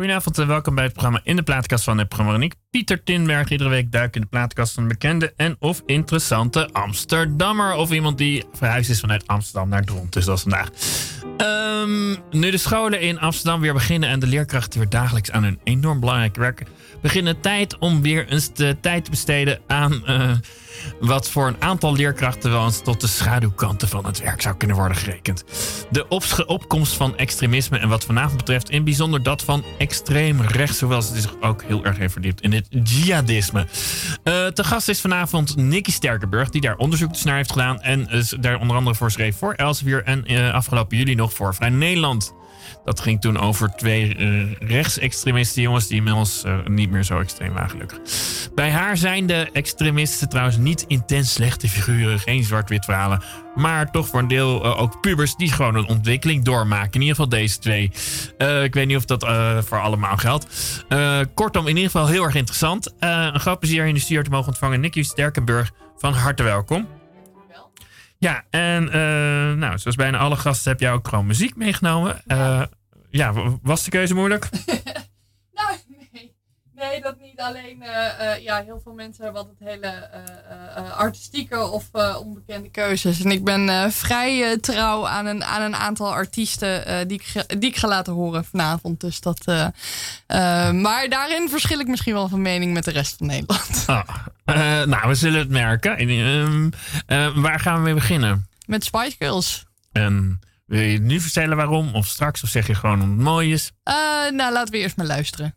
Goedenavond en welkom bij het programma In de Plaatkast van de Programma Pieter Tinberg. Iedere week duik in de plaatkast van een bekende en of interessante Amsterdammer. Of iemand die verhuisd is vanuit Amsterdam naar Dront. Dus dat is vandaag. Ehm, nu de scholen in Amsterdam weer beginnen en de leerkrachten weer dagelijks aan hun enorm belangrijk werk beginnen tijd om weer eens de tijd te besteden aan uh, wat voor een aantal leerkrachten wel eens tot de schaduwkanten van het werk zou kunnen worden gerekend. De opkomst van extremisme en wat vanavond betreft in bijzonder dat van extreem rechts, hoewel ze zich ook heel erg heeft verdiept in het jihadisme. Uh, te gast is vanavond Nicky Sterkenburg, die daar onderzoek dus naar heeft gedaan en uh, daar onder andere voor schreef voor Elsevier en afgelopen juli nog voor Vrij Nederland. Dat ging toen over twee uh, rechtsextremisten, jongens, die inmiddels uh, niet meer zo extreem waren, gelukkig. Bij haar zijn de extremisten trouwens niet intens slechte figuren, geen zwart-wit verhalen. Maar toch voor een deel uh, ook pubers die gewoon een ontwikkeling doormaken. In ieder geval deze twee. ik weet niet of dat voor allemaal geldt. kortom, in ieder geval heel erg interessant. een groot plezier in de studio te mogen ontvangen. Nicky Sterkenburg, van harte welkom. Ja, en uh, nou, zoals bijna alle gasten heb jij ook gewoon muziek meegenomen. Uh, ja, was de keuze moeilijk? nee. Dat niet. Alleen, uh, ja, heel veel mensen hebben altijd hele artistieke of onbekende keuzes. En ik ben vrij trouw aan een, aan een aantal artiesten die, ik, die ik ga laten horen vanavond. Dus dat, maar daarin verschil ik misschien wel van mening met de rest van Nederland. Ah, nou, we zullen het merken. Ehm, waar gaan we mee beginnen? Met Spice Girls. En wil je nu vertellen waarom? Of straks? Of zeg je gewoon om het mooi is? Uh, nou, laten we eerst maar luisteren.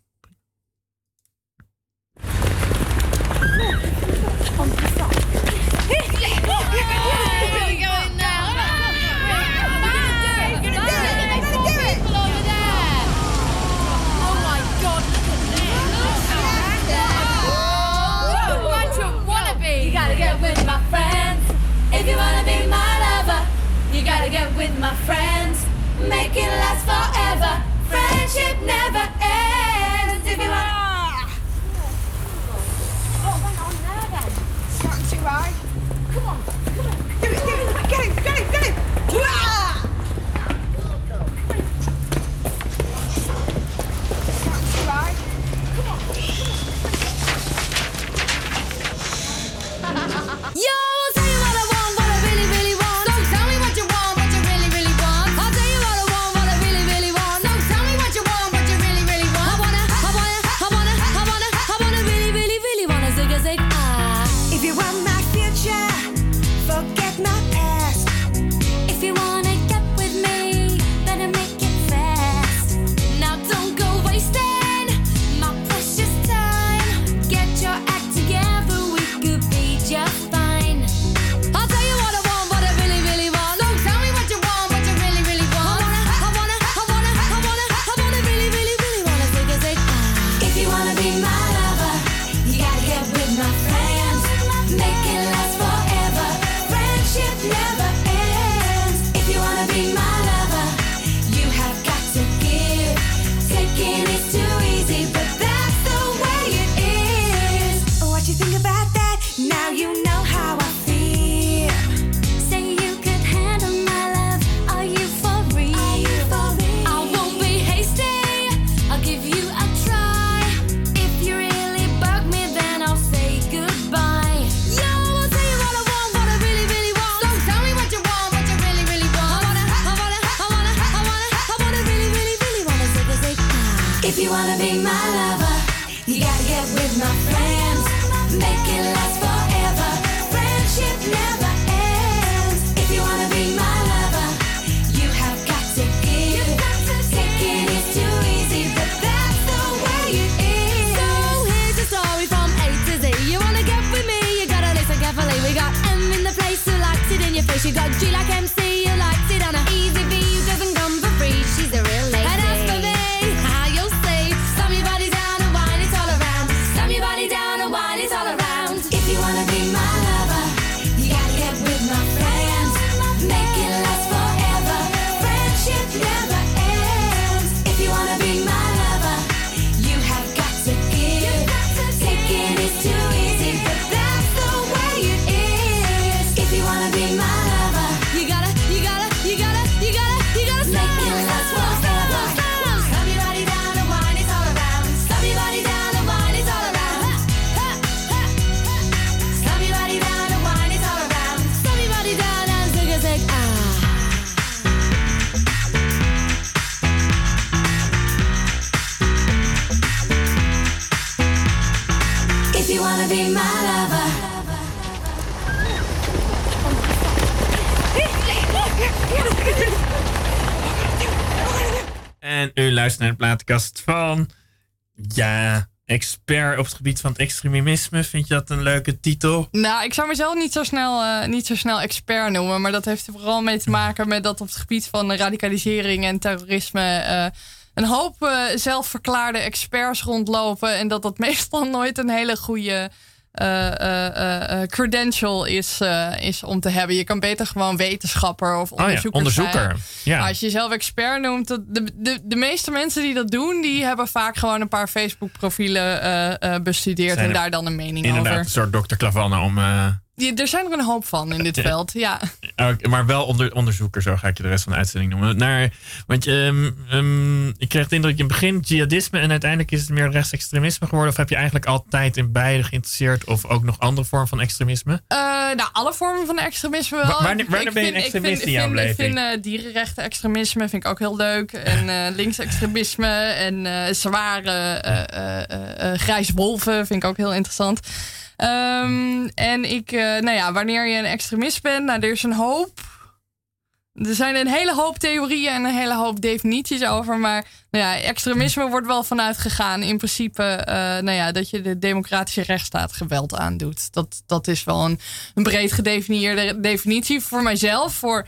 With my friends. Make it last forever. Friendship never ends. If you wanna. Oh, hang on there then. Starting to ride. Come on, come on. Get it, get it, get it, get it, be my lover? En u luistert naar de platenkast van. Ja, expert op het gebied van het extremisme. Vind je dat een leuke titel? Nou, ik zou mezelf niet zo, snel, eh, niet zo snel expert noemen. Maar dat heeft er vooral mee te maken met dat op het gebied van radicalisering en terrorisme. eh, een hoop eh, zelfverklaarde experts rondlopen. En dat dat meestal nooit een hele goede eh, eh, credential is, is om te hebben. Je kan beter gewoon wetenschapper of Oh ja, onderzoeker onderzoeker. zijn. Ja. Maar als je jezelf expert noemt, dat- de, de, de meeste mensen die dat doen, die hebben vaak gewoon een paar Facebook-profielen eh, eh, bestudeerd Zijn en daar dan een mening Inderdaad, over. een soort dokter Klavanne om. Die, er zijn er een hoop van in dit veld, ja. maar wel onder, onderzoeker, zo ga ik je de rest van de uitzending noemen. Naar, want ehm, ik kreeg de indruk in het begin jihadisme en uiteindelijk is het meer rechtsextremisme geworden. Of heb je eigenlijk altijd in beide geïnteresseerd? Of ook nog andere vormen van extremisme? Eh, nou, alle vormen van extremisme wel. Wa- wanneer- Ik- wanneer ik ben je een vind- ik extremist vind- in jouw ik vind, Ik beleving? vind eh, dierenrechten extremisme vind ik ook heel leuk. En eh linksextremisme en zware grijze wolven vind ik ook heel interessant. Ehm, en ik, eh, nou ja, wanneer je een extremist bent, nou, er is een hoop. Er zijn een hele hoop theorieën en een hele hoop definities over. Maar nou ja, extremisme wordt wel vanuit gegaan. In principe eh, nou ja, dat je de democratische rechtsstaat geweld aandoet. Dat, dat is wel een, een breed gedefinieerde definitie. Voor mijzelf, voor,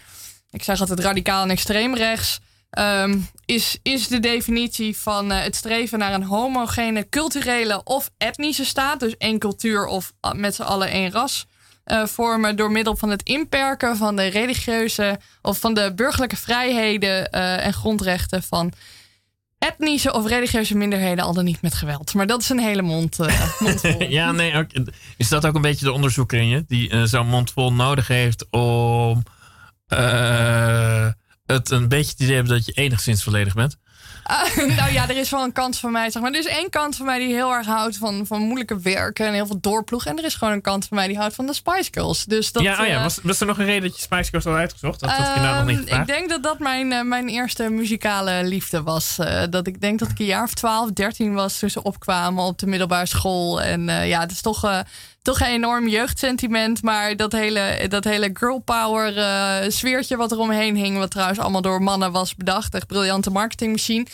ik zeg altijd radicaal en extreem rechts... ehm, is, is de definitie van eh, het streven naar een homogene culturele of etnische staat. Dus één cultuur of ah, met z'n allen één ras eh, vormen door middel van het inperken van de religieuze of van de burgerlijke vrijheden eh, en grondrechten van etnische of religieuze minderheden, al dan niet met geweld. Maar dat is een hele mond. Ja, nee, is dat ook een beetje de onderzoeker in je? Die zo'n mond vol nodig heeft om het een beetje te idee hebben dat je enigszins volledig bent? Ah, nou ja, er is wel een kant van mij, zeg maar. Er is één kant van mij die heel erg houdt van, van moeilijke werken en heel veel doorploegen. En er is gewoon een kant van mij die houdt van de Spice Girls. Dus dat, ja, oh ja eh, was, was er nog een reden dat je Spice Girls had uitgezocht? Dat had ik inderdaad nog niet Ehm, gevraagd. Ik denk dat dat mijn, eh, mijn eerste muzikale liefde was. Eh, dat ik denk dat ik een jaar of 12, 13 was toen ze opkwamen op de middelbare school. En ja, het is toch, toch een enorm jeugdsentiment. Maar dat hele, dat hele girl power eh, sfeertje wat er omheen hing. Wat trouwens allemaal door mannen was bedacht. Echt briljante marketingmachine.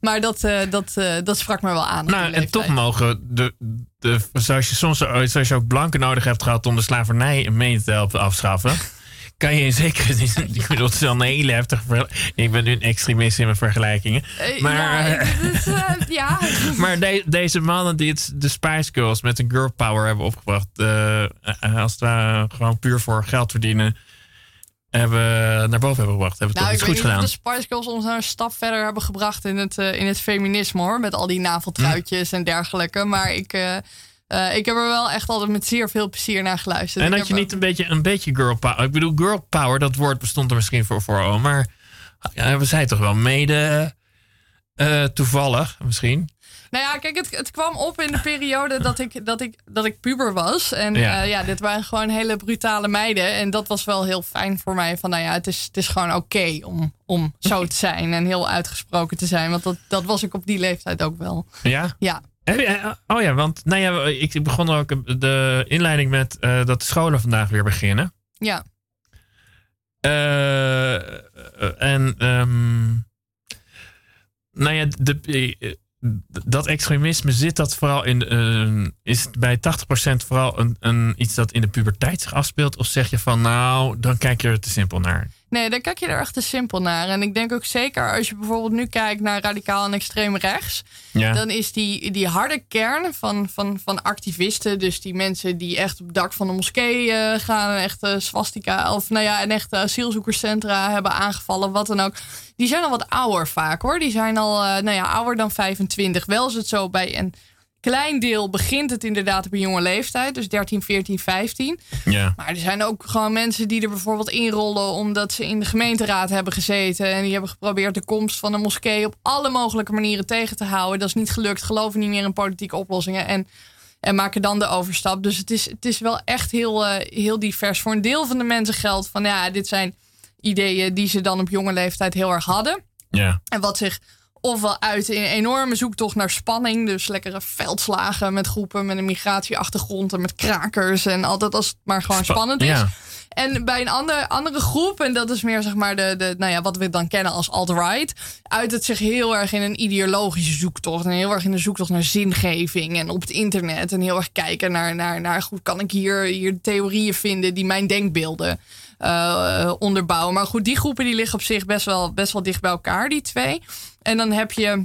Maar dat, eh, dat, eh, dat sprak me wel aan. Nou, en toch mogen de, de, zoals je soms zoals je ook blanken nodig hebt gehad om de slavernij mee te helpen afschaffen. Kan je in zekere zin, ik bedoel, het is wel een hele heftige Ik ben nu een extremist in mijn vergelijkingen. Eh, Maar, ja, eh, het is, eh, ja. Maar de- deze mannen die het, de Spice Girls met een girl power hebben opgebracht, als het ware gewoon puur voor geld verdienen, hebben naar boven hebben gebracht. Hebben Nou, niet of gedaan. de Spice Girls ons nou een stap verder hebben gebracht in het, in het feminisme hoor. Met al die naveltruitjes en dergelijke. Maar ik, eh, eh, ik heb er wel echt altijd met zeer veel plezier naar geluisterd. En Ik dat je niet een beetje, een beetje girl power. Ik bedoel, girl power, dat woord bestond er misschien voor, voor maar ja, we zijn toch wel mede eh, toevallig misschien. Nou ja, kijk, het, het kwam op in de periode dat ik, dat ik, dat ik puber was. En Ja. ja. ja, dit waren gewoon hele brutale meiden. En dat was wel heel fijn voor mij. Van nou ja, het is, het is gewoon oké om, om zo te zijn. En heel uitgesproken te zijn. Want dat, dat was ik op die leeftijd ook wel. Ja? Ja. Eh, Oh ja, want nou ja, ik begon ook de inleiding met eh, dat de scholen vandaag weer beginnen. Ja. Eh, en ehm, nou ja, de, dat extremisme zit dat vooral in. eh, is het bij 80% vooral een, een, iets dat in de puberteit zich afspeelt? Of zeg je van nou, dan kijk je er te simpel naar? Nee, daar kijk je er echt te simpel naar. En ik denk ook zeker als je bijvoorbeeld nu kijkt naar radicaal en extreem rechts. Ja. Dan is die, die harde kern van, van, van activisten, dus die mensen die echt op het dak van de moskee eh, gaan en echt swastika of nou ja, en echt asielzoekerscentra hebben aangevallen, wat dan ook. Die zijn al wat ouder vaak hoor. Die zijn al eh, nou ja, ouder dan 25. Wel is het zo bij een klein deel begint het inderdaad op een jonge leeftijd, dus 13, 14, 15. Ja. Maar er zijn ook gewoon mensen die er bijvoorbeeld inrollen omdat ze in de gemeenteraad hebben gezeten. En die hebben geprobeerd de komst van de moskee op alle mogelijke manieren tegen te houden. Dat is niet gelukt, geloven niet meer in politieke oplossingen. En, en maken dan de overstap. Dus het is, het is wel echt heel, eh, heel divers. Voor een deel van de mensen geldt van ja, dit zijn ideeën die ze dan op jonge leeftijd heel erg hadden. Ja. En wat zich ofwel uit in een enorme zoektocht naar spanning. Dus lekkere veldslagen met groepen met een migratieachtergrond en met krakers. En altijd als het maar gewoon Spa- spannend is. ja. En bij een andere, andere groep, en dat is meer zeg maar de, de, nou ja, wat we dan kennen als alt-right, uit het zich heel erg in een ideologische zoektocht. En heel erg in de zoektocht naar zingeving en op het internet. En heel erg kijken naar, naar, naar goed, kan ik hier, hier theorieën vinden die mijn denkbeelden eh, onderbouwen. Maar goed, die groepen die liggen op zich best wel, best wel dicht bij elkaar, die twee. En dan heb je.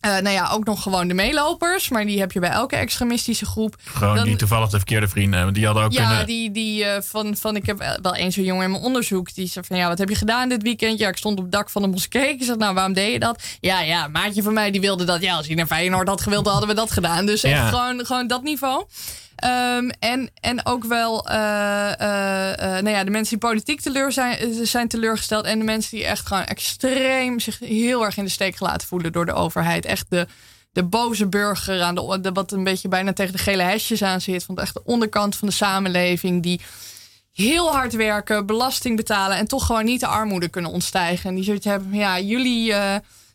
eh, nou ja, ook nog gewoon de meelopers. Maar die heb je bij elke extremistische groep. Gewoon Dan- die toevallig de verkeerde vrienden hebben. Die hadden ook Ja, kunnen... die, die eh, van, van, ik heb wel eens zo'n jongen in mijn onderzoek. Die zei van, ja, wat heb je gedaan dit weekend? Ja, ik stond op het dak van de moskee. Ik zeg, nou, waarom deed je dat? Ja, ja, maatje van mij die wilde dat. Ja, als hij naar Feyenoord had gewild, dan hadden we dat gedaan. Dus echt Ja. gewoon, gewoon dat niveau. Ehm, en, en ook wel, eh, nou ja, de mensen die politiek teleur zijn, zijn teleurgesteld. En de mensen die echt gewoon extreem zich heel erg in de steek gelaten voelen door de overheid. Echt de, de boze burger aan de, wat een beetje bijna tegen de gele hesjes aan zit. Van echt de onderkant van de samenleving. Die heel hard werken, belasting betalen en toch gewoon niet de armoede kunnen ontstijgen. En die zoiets hebben ja, jullie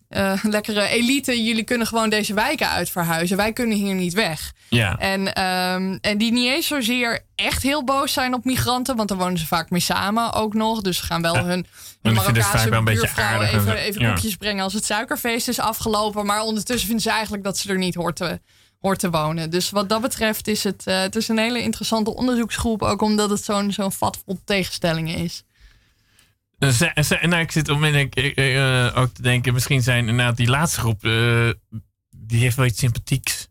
eh, lekkere elite, jullie kunnen gewoon deze wijken uitverhuizen. Wij kunnen hier niet weg. Ja. En, ehm, en die niet eens zozeer echt heel boos zijn op migranten, want daar wonen ze vaak mee samen ook nog. Dus ze gaan wel Ja. hun, Marokkaanse wel een beetje buurvrouw aardig. even, even Ja. koekjes brengen als het suikerfeest is afgelopen. Maar ondertussen vinden ze eigenlijk dat ze er niet hoort te, hoort te wonen. Dus wat dat betreft is het, eh, het is een hele interessante onderzoeksgroep. Ook omdat het zo'n zo'n vat vol tegenstellingen is. Eh, ze- ze- nou, ik zit onmiddellijk eh, eh, ook te denken, misschien zijn inderdaad die laatste groep, eh, die heeft wel iets sympathieks.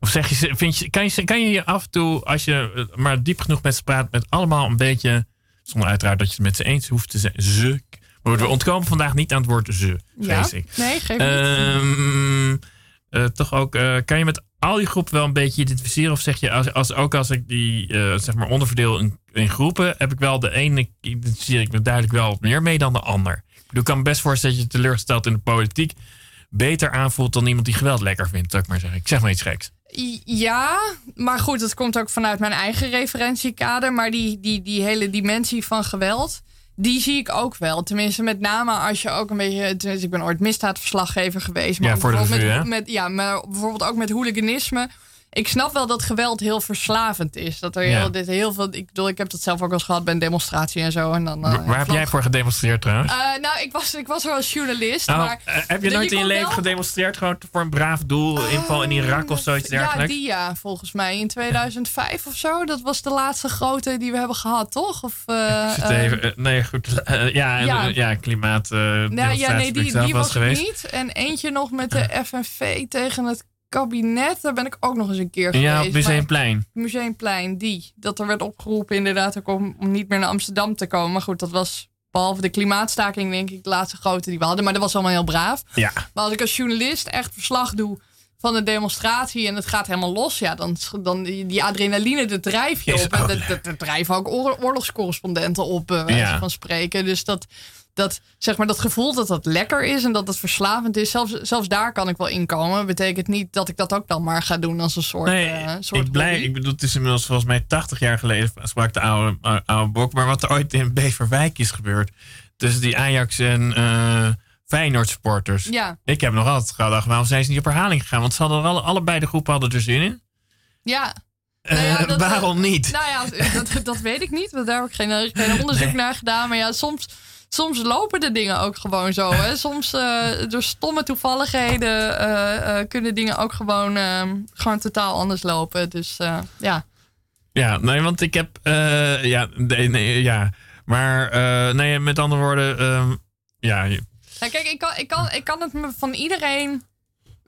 Of zeg je, vind je, kan je, kan je je af en toe, als je eh, maar diep genoeg met ze praat, met allemaal een beetje, zonder uiteraard dat je het met ze eens hoeft te zijn, ze. Maar we ontkomen vandaag niet aan het woord ze, vrees ik. Nee, geef niet. Eh, toch ook, eh, kan je met al die groepen wel een beetje identificeren? Of zeg je, als, als, ook als ik die eh, zeg maar onderverdeel in, in groepen, heb ik wel de ene, identificeer ik me duidelijk wel meer mee dan de ander. Ik bedoel, ik kan me best voorstellen dat je teleurgesteld in de politiek beter aanvoelt dan iemand die geweld lekker vindt, zou ik maar zeggen. Ik zeg maar iets geks. Ja, maar goed, dat komt ook vanuit mijn eigen referentiekader. Maar die, die, die hele dimensie van geweld, die zie ik ook wel. Tenminste, met name als je ook een beetje... tenminste, Ik ben ooit misdaadverslaggever geweest. Maar Ja, ook voor de bijvoorbeeld revue, met, met, Ja, maar bijvoorbeeld ook met hooliganisme. Ik snap wel dat geweld heel verslavend is. Dat er Ja. heel, dit heel veel... Ik bedoel, ik heb dat zelf ook wel eens gehad bij een demonstratie en zo. En dan, eh, Waar heb vloog- jij voor gedemonstreerd trouwens? Eh, nou, ik was, ik was er als journalist. Oh, maar eh, heb je je nooit in je leven wel- gedemonstreerd gewoon voor een braaf doel, inval in Irak of zoiets Ja, dergelijks? die ja, volgens mij in 2005 of zo. Dat was de laatste grote die we hebben gehad, toch? Of, eh, Ik zit eh, even, eh, nee, goed. eh, ja, ja. ja. ja, klimaat. eh nou, ja, nee, die, die wel was geweest. niet. En eentje nog met de FNV tegen het kabinet. Daar ben ik ook nog eens een keer Ja, geweest. op maar- Museumplein. Museumplein, die. Dat er werd opgeroepen inderdaad ook om, om niet meer naar Amsterdam te komen. Maar goed, dat was behalve de klimaatstaking denk ik de laatste grote die we hadden. Maar dat was allemaal heel braaf. Ja. Maar als ik als journalist echt verslag doe van een demonstratie en het gaat helemaal los, ja, dan, dan die, die adrenaline, dat drijf je op. En dat, dat, dat drijven ook oor- oorlogscorrespondenten op, wijze Ja. van spreken. Dus dat, dat, zeg maar, dat gevoel dat dat lekker is en dat het verslavend is, zelfs, zelfs daar kan ik wel inkomen. Betekent niet dat ik dat ook dan maar ga doen als een soort. Nee, soort ik, blij, ik bedoel, het is inmiddels volgens mij 80 jaar geleden, sprak de oude, oude, bok. Maar wat er ooit in Beverwijk is gebeurd, tussen die Ajax en eh Feyenoord supporters. Ja, Ik heb nog altijd gedacht, waarom zijn ze niet op herhaling gegaan? Want ze hadden alle, allebei de groepen hadden er zin in. ja. Eh, Nou ja, dat- waarom niet? Nou ja, dat, dat weet ik niet. Want daar heb ik geen, geen onderzoek Nee. naar gedaan. Maar ja, soms, soms lopen de dingen ook gewoon zo. Hè. Soms eh, door stomme toevalligheden eh, eh, kunnen dingen ook gewoon, eh, gewoon totaal anders lopen. Dus ja. Ja, nee, want ik heb. ja, nee, nee, ja. Maar nee, met andere woorden. ehm, ja, Nou, kijk, ik kan, ik, kan, ik kan het me van iedereen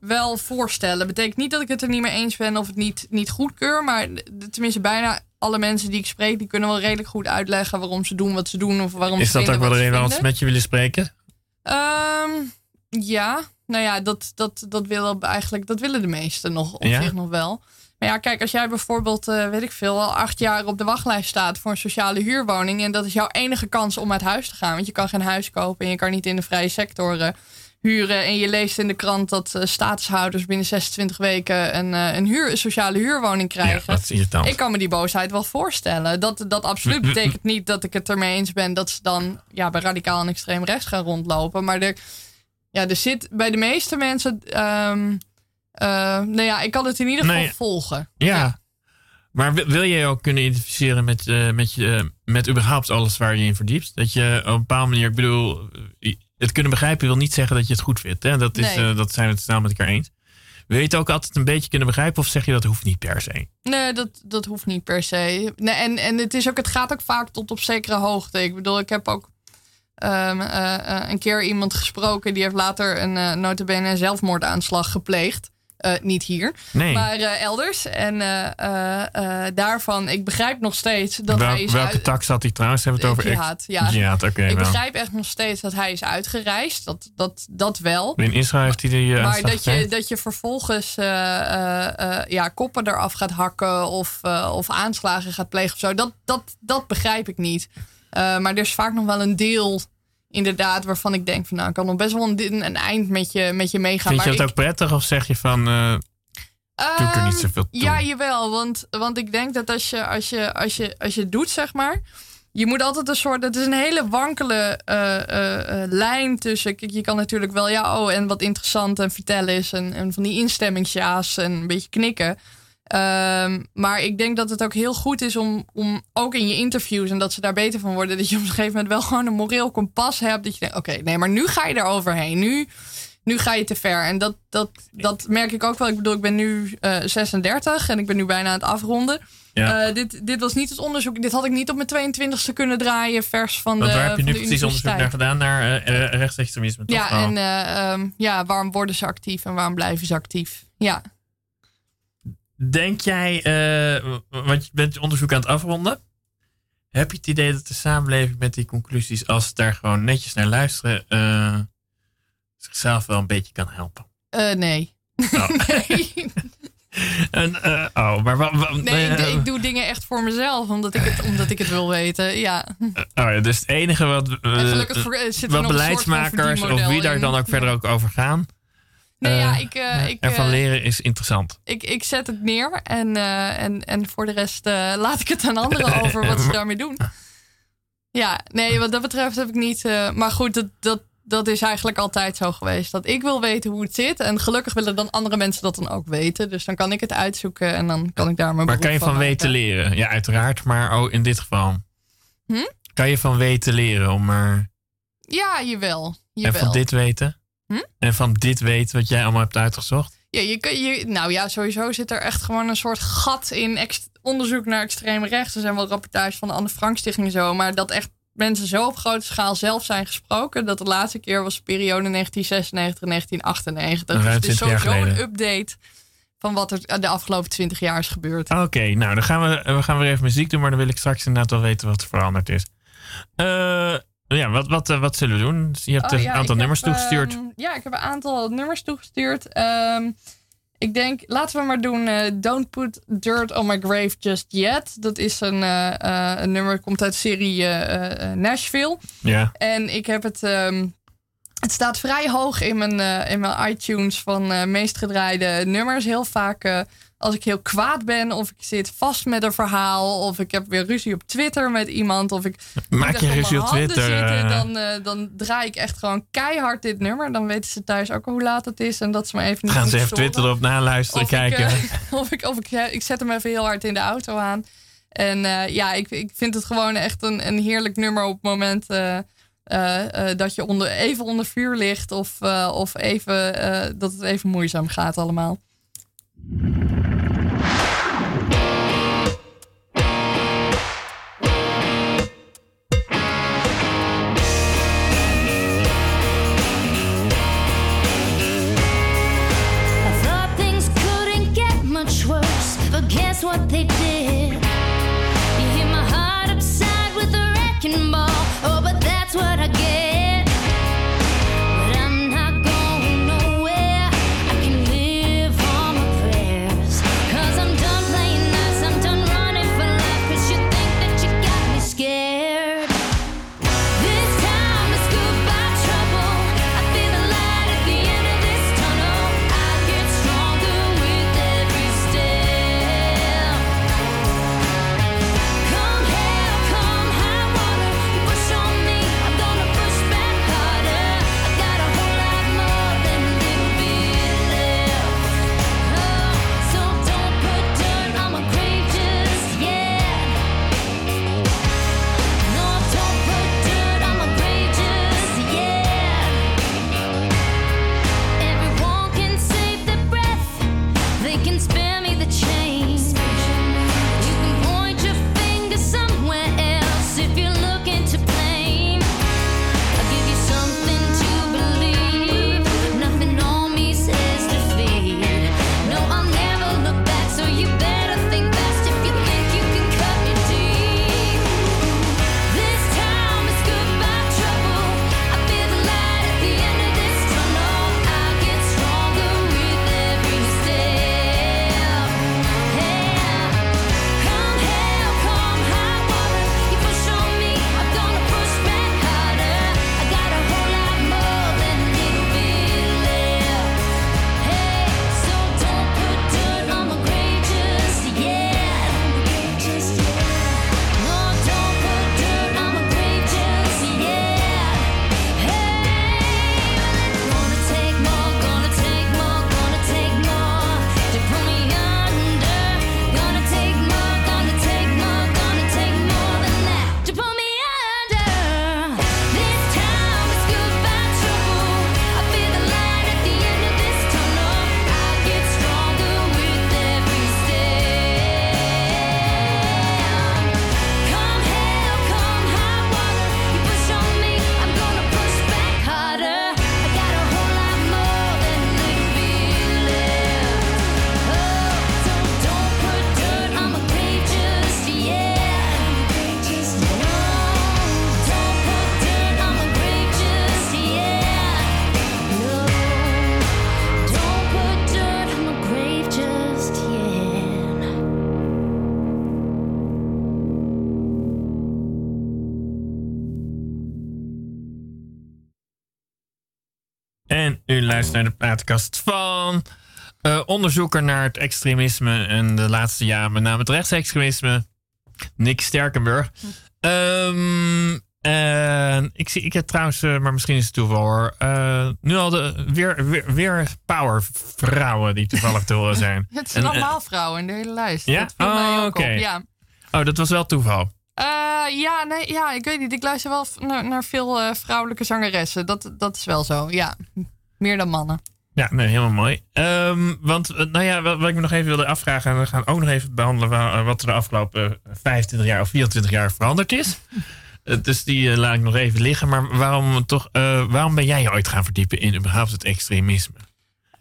wel voorstellen. Betekent niet dat ik het er niet mee eens ben of het niet, niet goedkeur. Maar tenminste, bijna alle mensen die ik spreek, die kunnen wel redelijk goed uitleggen waarom ze doen wat ze doen. Of waarom is ze dat ook wel de reden waarom ze met je willen spreken? Ehm, ja, nou ja, dat, dat, dat, willen eigenlijk, dat willen de meesten nog op Ja? zich nog wel. Maar ja, kijk, als jij bijvoorbeeld, eh, weet ik veel, al acht jaar op de wachtlijst staat voor een sociale huurwoning. En dat is jouw enige kans om uit huis te gaan. Want je kan geen huis kopen en je kan niet in de vrije sector huren. En je leest in de krant dat eh, statushouders binnen 26 weken een, eh, een, huur, een sociale huurwoning Ja, krijgen. dat is irritant. Ik kan me die boosheid wel voorstellen. Dat, dat absoluut betekent niet dat ik het ermee eens ben dat ze dan ja, bij radicaal en extreem rechts gaan rondlopen. Maar er, ja, er zit bij de meeste mensen. eh, nou ja, ik kan het in ieder geval Nee. volgen. Ja. Maar wil, je je ook kunnen identificeren met, met, je, met überhaupt alles waar je in verdiept? Dat je op een bepaalde manier, ik bedoel, het kunnen begrijpen wil niet zeggen dat je het goed vindt. Hè? Dat, is, Nee. eh, dat zijn we het snel met elkaar eens. Wil je het ook altijd een beetje kunnen begrijpen of zeg je dat hoeft niet per se? Nee, dat, dat hoeft niet per se. Nee, en en het, is ook, het gaat ook vaak tot op zekere hoogte. Ik bedoel, ik heb ook ehm, eh, eh, een keer iemand gesproken... die heeft later een uh, notabene zelfmoordaanslag gepleegd. Eh, niet hier, Nee. maar eh, elders. En eh, daarvan, ik begrijp nog steeds dat Wel- hij is welke uit- tak zat hij trouwens? Hebben we het over Jihad, ja. Jihad, oké. ik wel. begrijp echt nog steeds dat hij is uitgereisd. Dat, dat, dat wel. In Israël heeft hij die Maar dat je, dat je vervolgens ja, koppen eraf gaat hakken of, of aanslagen gaat plegen of zo, dat, dat, dat begrijp ik niet. Maar er is vaak nog wel een deel, inderdaad, waarvan ik denk van nou, kan nog best wel een, een eind met je, met je meegaan. Vind je dat ik, ook prettig of zeg je van, eh, doe ik er niet Ehm, zoveel toe? Ja, jawel. Want, want ik denk dat als je, als, je, als, je, als je het doet, zeg maar. Je moet altijd een soort. Het is een hele wankele eh, eh, lijn tussen. Kijk, je kan natuurlijk wel. Ja, oh, en wat interessant en vertellen is. En, en van die instemmingsja's en een beetje knikken. Ehm, maar ik denk dat het ook heel goed is om, om ook in je interviews. en dat ze daar beter van worden. dat je op een gegeven moment wel gewoon een moreel kompas hebt. Dat je denkt: oké, nee, maar nu ga je er overheen. Nu nu ga je te ver. En dat, dat, dat merk ik ook wel. Ik bedoel, ik ben nu eh 36 en ik ben nu bijna aan het afronden. Ja. Eh, dit, dit was niet het onderzoek. Dit had ik niet op mijn 22e kunnen draaien, vers van Want de. waar heb je nu precies onderzoek naar gedaan? Naar eh, eh, rechtsextremisme, toch? Ja, Oh. en eh, ehm, ja, waarom worden ze actief en waarom blijven ze actief? Ja. Denk jij, eh, want je bent je onderzoek aan het afronden. Heb je het idee dat de samenleving met die conclusies, als ze daar gewoon netjes naar luisteren, eh, zichzelf wel een beetje kan helpen? Eh, nee. Oh. nee. En, oh, maar wa- wa- Nee, ik, ik doe dingen echt voor mezelf, omdat ik het, omdat ik het wil weten. Ja. oh ja, dus het enige wat, wat beleidsmakers of wie daar dan ook verder ook over gaan, Nee, eh, ja, ik, eh, ik, ervan eh, leren is interessant. ik, ik zet het neer en, eh, en, en voor de rest eh, laat ik het aan anderen over wat ze daarmee doen. Ja, nee, wat dat betreft heb ik niet. eh, maar goed, dat, dat, dat is eigenlijk altijd zo geweest. Dat ik wil weten hoe het zit. En gelukkig willen dan andere mensen dat dan ook weten. Dus dan kan ik het uitzoeken en dan kan ik daar mijn Maar kan je van weten leren? Ja, uiteraard, maar ook in dit geval. Hm? Kan je van weten leren om. Ja, jawel. En jawel. van dit weten? Hm? En van dit weten wat jij allemaal hebt uitgezocht? Ja, je, kun- je, nou ja, sowieso zit er echt gewoon een soort gat in ex- onderzoek naar extreem rechts. Er zijn wel rapportages van de Anne Frank Stichting en zo, maar dat echt mensen zo op grote schaal zelf zijn gesproken. Dat de laatste keer was de periode 1996-1998. Ruim Dus het is 20 jaar sowieso een update van wat er de afgelopen 20 jaar is gebeurd. Oké, nou dan gaan we, we gaan weer even muziek doen, maar dan wil ik straks inderdaad wel weten wat er veranderd is. Eh, ja, wat, wat, eh, wat zullen we doen? Je hebt Oh, een aantal nummers heb, toegestuurd. ehm, ja, ik heb een aantal nummers toegestuurd. Ehm, ik denk, laten we maar doen eh, Don't Put Dirt on My Grave Just Yet. Dat is een, eh, een nummer, komt uit de serie Nashville. ja. En ik heb het... ehm, het staat vrij hoog in mijn, in mijn iTunes van meest gedraaide nummers. Heel vaak als ik heel kwaad ben, of ik zit vast met een verhaal, of ik heb weer ruzie op Twitter met iemand, of ik Maak je ruzie op Twitter? zitten, eh, dan, eh, dan draai ik echt gewoon keihard dit nummer. Dan weten ze thuis ook hoe laat het is en dat ze me even niet gaan ze even. Twitter op naluisteren, Of ik, kijken. eh, of ik, of ik, eh, ik zet hem even heel hard in de auto aan. En eh, ja, ik, ik vind het gewoon echt een, een heerlijk nummer op het moment eh, eh, eh, dat je onder, even onder vuur ligt. Of, eh, of even, eh, dat het even moeizaam gaat allemaal. What they did? Luistert naar de plaatkast van eh, onderzoeker naar het extremisme en de laatste jaren met name het rechtsextremisme, Nick Sterkenburg. Ehm, ik, zie, ik heb trouwens, eh, maar misschien is het toeval hoor, eh, nu al de, weer, weer, weer powervrouwen die toevallig te horen zijn. Het zijn En, allemaal vrouwen in de hele lijst. Ja? Oh, oké. op. Ja. Oh, dat was wel toeval. Ja, nee, ja, ik weet niet. Ik luister wel naar, naar veel vrouwelijke zangeressen. Dat, dat is wel zo, ja. Meer dan mannen. Ja, nee, helemaal mooi. Ehm, want, eh, nou ja, wat, wat ik me nog even wilde afvragen, en we gaan ook nog even behandelen eh, wat er de afgelopen eh, 25 jaar of 24 jaar veranderd is. Eh, dus die eh, laat ik nog even liggen. Maar waarom, toch, eh, waarom ben jij je ooit gaan verdiepen in überhaupt het extremisme?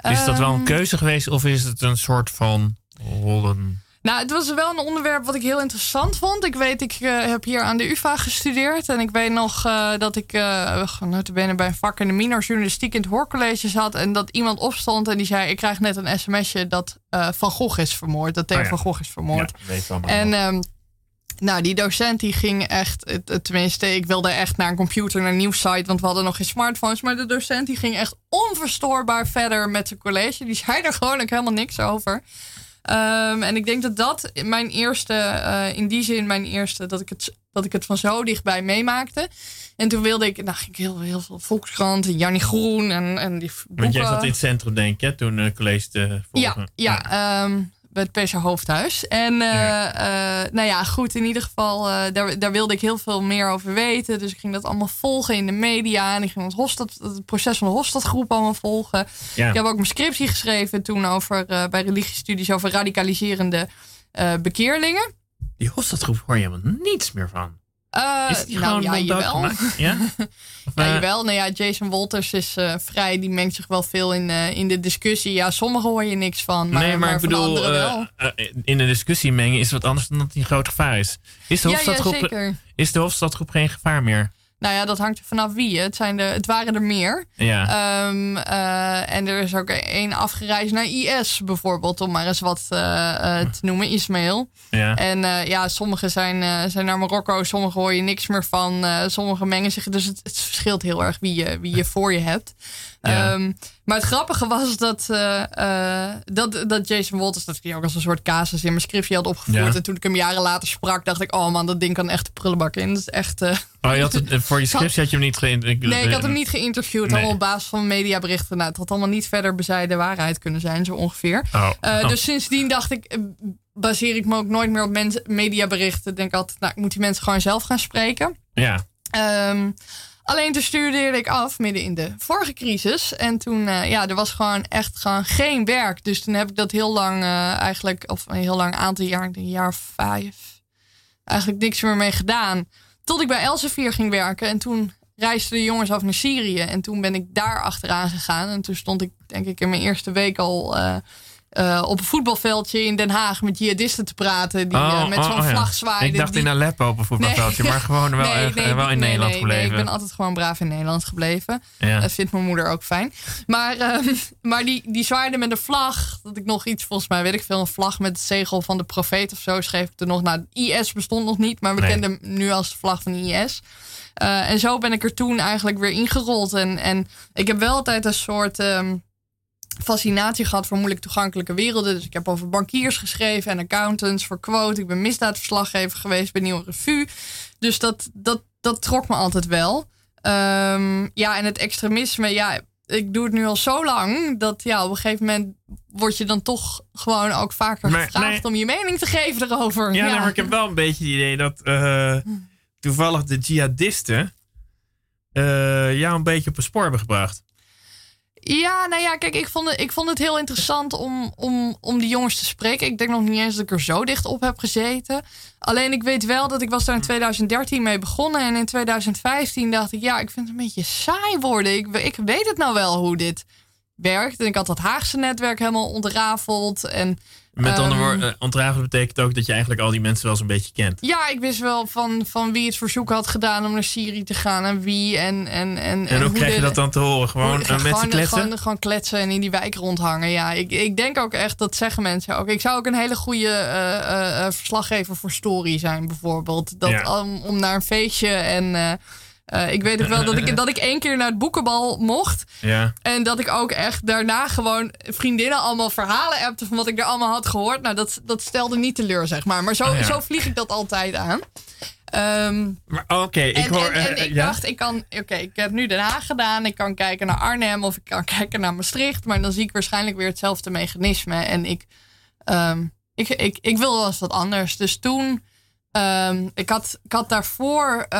Is dat wel een Ehm, keuze geweest of is het een soort van rollen? Nou, het was wel een onderwerp wat ik heel interessant vond. Ik weet, ik eh, heb hier aan de UvA gestudeerd. En ik weet nog eh, dat ik uh, notabene bij een vak in de minor journalistiek in het hoorcollege zat. En dat iemand opstond en die zei... ik krijg net een sms'je dat eh, Van Gogh is vermoord. Dat Theo Oh ja. Van Gogh is vermoord. Ja, weet allemaal. En ehm, nou, die docent die ging echt, tenminste, ik wilde echt naar een computer, naar een nieuwssite, want we hadden nog geen smartphones. Maar de docent die ging echt onverstoorbaar verder met zijn college. Die zei er gewoon ook helemaal niks over. Ehm, en ik denk dat dat mijn eerste, eh, in die zin mijn eerste, dat ik, het, dat ik het van zo dichtbij meemaakte. En toen wilde ik, nou ging ik heel, heel veel Volkskrant en Jannie Groen en, en die boeken. Want jij zat in het centrum, denk ik, hè, toen eh college te Ja, volgen. ja ehm, bij het PC Hoofdhuis. En eh, Ja. eh, nou ja, goed, in ieder geval, eh, daar, daar wilde ik heel veel meer over weten. Dus ik ging dat allemaal volgen in de media. En ik ging het, Hofstad, het proces van de Hofstadgroep allemaal volgen. Ja. Ik heb ook mijn scriptie geschreven toen over, bij religiestudies over radicaliserende bekeerlingen. Die Hofstadgroep hoor je helemaal niets meer van. Is die nou gewoon ja, wel jawel. doodgemaakt? Ja? Of, Ja, jawel. Nou ja, Jason Wolters is eh, vrij. Die mengt zich wel veel in, eh, in de discussie. Ja, sommigen hoor je niks van. Maar, nee, maar, ik bedoel, wel. in de discussie mengen is wat anders dan dat hij een groot gevaar is. Is de, ja, ja, Hofstadgroep, is de Hofstadgroep geen gevaar meer? Nou ja, dat hangt er vanaf wie. Het, zijn er, het waren er meer. Ja. Ehm, eh, en er is ook één afgereisd naar IS bijvoorbeeld, om maar eens wat eh, eh, te noemen, Ismail. ja. En ja, sommigen zijn, zijn naar Marokko, sommigen hoor je niks meer van, sommigen mengen zich. Dus het, het verschilt heel erg wie je, wie je voor je hebt. Ja. Ehm, maar het grappige was dat, eh, eh, dat, dat Jason Walters, dat ik die ook als een soort casus in mijn scriptje had opgevoerd. Ja. En toen ik hem jaren later sprak, dacht ik, oh man, dat ding kan echt de prullenbak in. Dat is echt... Oh, je had het, voor je scriptie had je hem niet geïnteresseerd? Nee, ik had hem niet geïnterviewd. Nee. Allemaal op basis van mediaberichten. Nou, het had allemaal niet verder bezijde waarheid kunnen zijn, zo ongeveer. Oh. Oh. Dus sindsdien dacht ik, baseer ik me ook nooit meer op mens- mediaberichten. Ik denk altijd, nou, ik moet die mensen gewoon zelf gaan spreken. Ja. Ehm, alleen toen studeerde ik af midden in de vorige crisis. En toen, eh, ja, er was gewoon echt gewoon geen werk. Dus toen heb ik dat heel lang eh, eigenlijk, of een heel lang aantal jaar, een jaar vijf, eigenlijk niks meer mee gedaan. Tot ik bij Elsevier ging werken. En toen reisden de jongens af naar Syrië. En toen ben ik daar achteraan gegaan. En toen stond ik, denk ik, in mijn eerste week al eh, eh, op een voetbalveldje in Den Haag met jihadisten te praten. Die eh, met zo'n oh vlag zwaaiden. Ik dacht die- in Aleppo op een voetbalveldje, Nee. maar gewoon wel, Nee, nee, wel in Nederland gebleven. Ik ben altijd gewoon braaf in Nederland gebleven. ja. Dat vindt mijn moeder ook fijn. Maar, ehm, maar die, die zwaaide met een vlag. Dat ik nog iets, volgens mij weet ik veel, een vlag met het zegel van de profeet of zo schreef ik er nog. Nou, IS bestond nog niet, maar we kenden hem nu als de vlag van IS. Eh, en zo ben ik er toen eigenlijk weer ingerold. En, en ik heb wel altijd een soort ehm, fascinatie gehad voor moeilijk toegankelijke werelden. Dus ik heb over bankiers geschreven en accountants voor quote. Ik ben misdaadverslaggever geweest bij Nieuwe Revue. Dus dat, dat, dat trok me altijd wel. Ehm, ja, en het extremisme, ja, ik doe het nu al zo lang dat ja, op een gegeven moment word je dan toch gewoon ook vaker Maar, gevraagd nee. om je mening te geven erover. Ja, nee, maar ik heb wel een beetje het idee dat eh, toevallig de jihadisten eh, jou een beetje op een spoor hebben gebracht. Ja, nou ja, kijk, ik vond het, ik vond het heel interessant om, om, om die jongens te spreken. Ik denk nog niet eens dat ik er zo dicht op heb gezeten. Alleen ik weet wel dat ik was daar in 2013 mee begonnen. En in 2015 dacht ik, ja, ik vind het een beetje saai worden. Ik, ik weet het nou wel hoe dit werkt. En ik had dat Haagse netwerk helemaal ontrafeld. En Met andere Ehm. woorden, uh, ontrafelen betekent ook dat je eigenlijk al die mensen wel zo'n beetje kent. ja, ik wist wel van, van wie het verzoek had gedaan om naar Syrië te gaan. En wie en... En, en, En hoe krijg je de- dat dan te horen? Gewoon uh, met z'n gewoon, kletsen? Gewoon, gewoon kletsen en in die wijk rondhangen. Ja, ik, ik denk ook echt, dat zeggen mensen ook. Ik zou ook een hele goede eh, eh, eh, verslaggever voor story zijn, bijvoorbeeld. Dat, Ja. om, om naar een feestje en... eh, ik weet nog wel dat ik, dat ik één keer naar het boekenbal mocht. Ja. En dat ik ook echt daarna gewoon vriendinnen allemaal verhalen appte van wat ik er allemaal had gehoord. Nou, dat, dat stelde niet teleur, zeg maar. Maar zo, Oh ja. zo vlieg ik dat altijd aan. Ehm, Maar oké, ik en, hoor... en, en eh, ik ja? dacht, ik kan, oké, ik heb nu Den Haag gedaan. Ik kan kijken naar Arnhem of ik kan kijken naar Maastricht. Maar dan zie ik waarschijnlijk weer hetzelfde mechanisme. En ik, ehm, ik, ik, ik wil wel eens wat anders. Dus toen, ehm, ik, had, ik had daarvoor eh,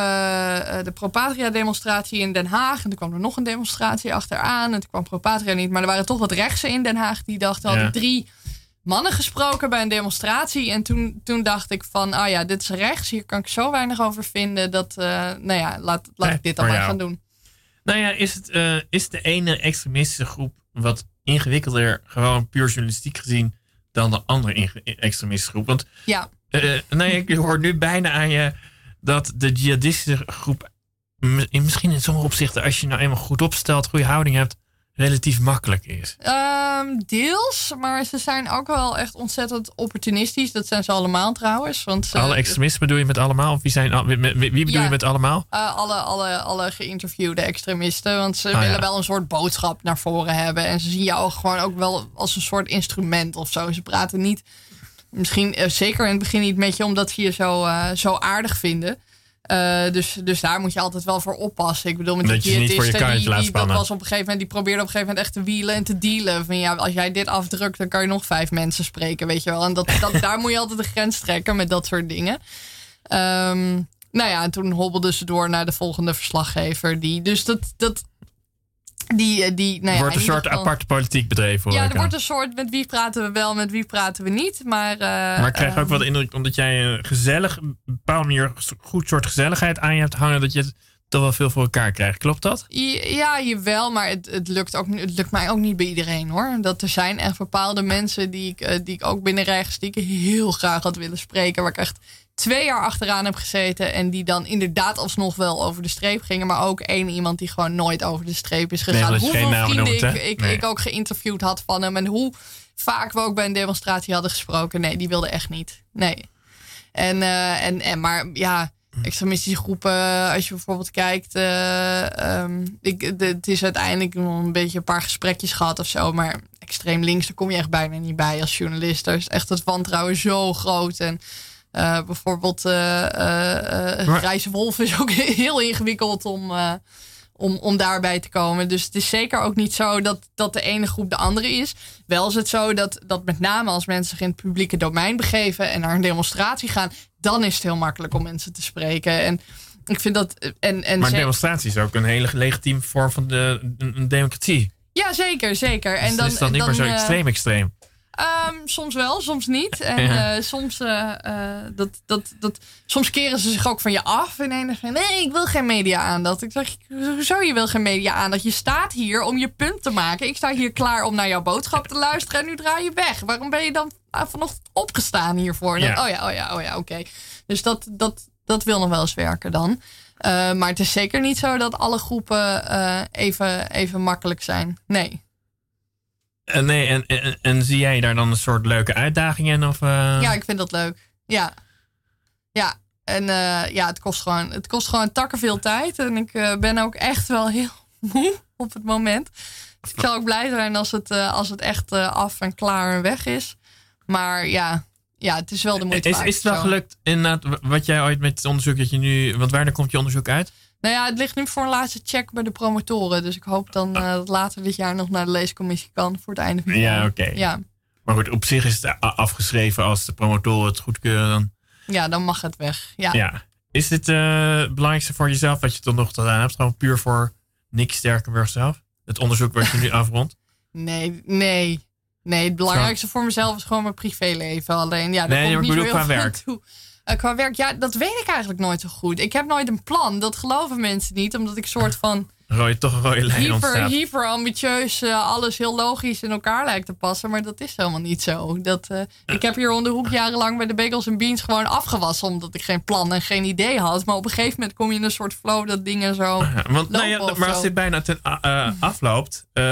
de Propatria demonstratie in Den Haag. En toen kwam er nog een demonstratie achteraan. En toen kwam Propatria niet. Maar er waren toch wat rechtsen in Den Haag die dachten, Ja. hadden drie mannen gesproken bij een demonstratie. En toen, toen dacht ik van, ah ja, dit is rechts. Hier kan ik zo weinig over vinden. Dat, eh, nou ja, laat, laat ik dit dan maar gaan doen. Nou ja, is, het, is de ene extremistische groep wat ingewikkelder, gewoon puur journalistiek gezien, dan de andere extremistische groep? Want Ja, eh, nee, ik hoor nu bijna aan je dat de jihadistische groep, misschien in sommige opzichten, als je nou eenmaal goed opstelt, goede houding hebt, relatief makkelijk is. Ehm, deels, maar ze zijn ook wel echt ontzettend opportunistisch. Dat zijn ze allemaal trouwens. Want Alle extremisten bedoel je met allemaal? Of wie, zijn, wie, bedoel Ja. je met allemaal? eh, alle, alle, alle geïnterviewde extremisten. Want ze Ah, willen ja. wel een soort boodschap naar voren hebben. En ze zien jou gewoon ook wel als een soort instrument of zo. Ze praten niet, misschien eh, zeker in het begin niet met je, omdat ze je zo, eh, zo aardig vinden. Eh, dus, dus daar moet je altijd wel voor oppassen. Ik bedoel, met Dat die diëtisten, die, dat was op een gegeven moment, die probeerde op een gegeven moment echt te wielen en te dealen. Van ja, als jij dit afdrukt, dan kan je nog vijf mensen spreken, weet je wel. En dat, dat, daar moet je altijd de grens trekken met dat soort dingen. Ehm, nou ja, en toen hobbelden ze door naar de volgende verslaggever. Die, dus dat, dat die, eh, die, nou ja, wordt een soort aparte politiek bedreven. hoor Ja, er aan. wordt een soort met wie praten we wel, met wie praten we niet. Maar, eh, Maar ik krijg ook ehm, wel de indruk, omdat jij een gezellig, een bepaalde manier een goed soort gezelligheid aan je hebt hangen, dat je het toch wel veel voor elkaar krijgt. Klopt dat? Ja, jawel, maar het, het, lukt ook, het lukt mij ook niet bij iedereen hoor. Dat er zijn echt bepaalde mensen die ik, eh, die ik ook binnen rechts, die ik heel graag had willen spreken. Waar ik echt twee jaar achteraan heb gezeten. En die dan inderdaad alsnog wel over de streep gingen. Maar ook één iemand die gewoon nooit over de streep is gegaan. geen Hoeveel vrienden noemt, ik, ik, Nee. ik ook geïnterviewd had van hem. En hoe vaak we ook bij een demonstratie hadden gesproken. Nee, die wilde echt niet. Nee. En, eh, en, en maar ja, extremistische groepen, als je bijvoorbeeld kijkt, eh, ehm, ik, de, het is uiteindelijk nog een beetje een paar gesprekjes gehad of zo, maar extreem links, daar kom je echt bijna niet bij als journalist. Daar is echt het wantrouwen zo groot. En eh, bijvoorbeeld eh eh, Grijze Wolf is ook heel ingewikkeld om, om, om daarbij te komen. Dus het is zeker ook niet zo dat, dat de ene groep de andere is. Wel is het zo dat, dat met name als mensen zich in het publieke domein begeven en naar een demonstratie gaan, dan is het heel makkelijk om mensen te spreken. En ik vind dat. En, en Maar demonstratie is ook een hele legitieme vorm van de, een, democratie. ja, zeker, zeker. En En dan is dat niet dan, meer zo extreem extreem. Ehm, soms wel, soms niet. En Ja. eh, soms, eh, eh, dat, dat, dat, soms keren ze zich ook van je af. En van nee, ik wil geen media aandacht. Ik zeg, hoezo je wil geen media aandacht? Je staat hier om je punt te maken. Ik sta hier klaar om naar jouw boodschap te luisteren. En nu draai je weg. Waarom ben je dan vanochtend opgestaan hiervoor? En dan, Ja. Oh ja, oh ja, oh ja, oké. Dus dat, dat, dat wil nog wel eens werken dan. Maar het is zeker niet zo dat alle groepen even, even makkelijk zijn. Nee. En, nee, en, en, en zie jij daar dan een soort leuke uitdaging in? Of, eh? Ja, ik vind dat leuk. Ja. Ja. En eh, ja, het kost gewoon, het kost gewoon takken veel tijd. En ik eh, ben ook echt wel heel moe op het moment. Dus ik zal ook blij zijn als het, eh, als het echt eh, af en klaar en weg is. Maar ja, ja het is wel de moeite is, waard. is het wel zo. gelukt inderdaad wat jij ooit met het onderzoek dat je nu... Want wanneer komt je onderzoek uit? Nou ja, het ligt nu voor een laatste check bij de promotoren. Dus ik hoop dan eh, dat later dit jaar nog naar de leescommissie kan voor het einde van het Ja, jaar. oké. Ja. Maar goed, op zich is het afgeschreven als de promotoren het goedkeuren. Dan, ja, dan mag het weg. Ja. ja. Is dit eh, het belangrijkste voor jezelf wat je tot nog gedaan hebt? Gewoon puur voor Nick Sterkenburg zelf? Het onderzoek wat je nu afrondt? Nee, nee. Nee, het belangrijkste voor mezelf is gewoon mijn privéleven. Alleen, ja, daar Nee, komt ik niet bedoel zo heel qua veel werk. toe. Eh, qua werk, ja, dat weet ik eigenlijk nooit zo goed. Ik heb nooit een plan. Dat geloven mensen niet, omdat ik soort van Rode, toch een rode lijn hyper, ontstaat. hyper ambitieus eh, alles heel logisch in elkaar lijkt te passen. Maar dat is helemaal niet zo. Dat, eh, ik heb hier om de hoek jarenlang bij de Bagels en Beans gewoon afgewassen, omdat ik geen plan en geen idee had. Maar op een gegeven moment kom je in een soort flow dat dingen zo. Want, nou ja, maar als dit bijna ten eh, afloopt, eh,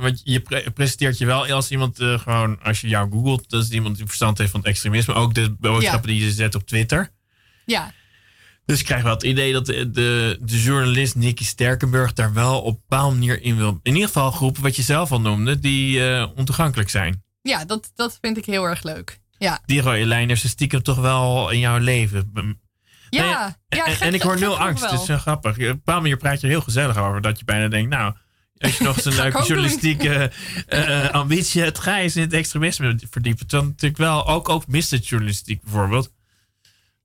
want je pre- presenteert je wel als iemand gewoon, als je jou googelt, dat is iemand die verstand heeft van het extremisme, ook de boodschappen die je zet op Twitter. Ja, Dus ik krijg wel het idee dat de, de, de journalist Nicky Sterkenburg daar wel op een bepaalde manier in wil. In ieder geval groepen, wat je zelf al noemde, die eh, ontoegankelijk zijn. Ja, dat, dat vind ik heel erg leuk. Ja, Die rode lijn is stiekem toch wel in jouw leven. ja, Nee, ja, en, en- gek- en ik hoor nul angst. wel. Het is zo grappig. Op een bepaalde manier praat je er heel gezellig over. Dat je bijna denkt, nou, als je nog eens een Ga ik leuke journalistieke eh, ambitie je eens in het extremisme verdiepen. Dan natuurlijk wel, ook, ook misdaadjournalistiek bijvoorbeeld.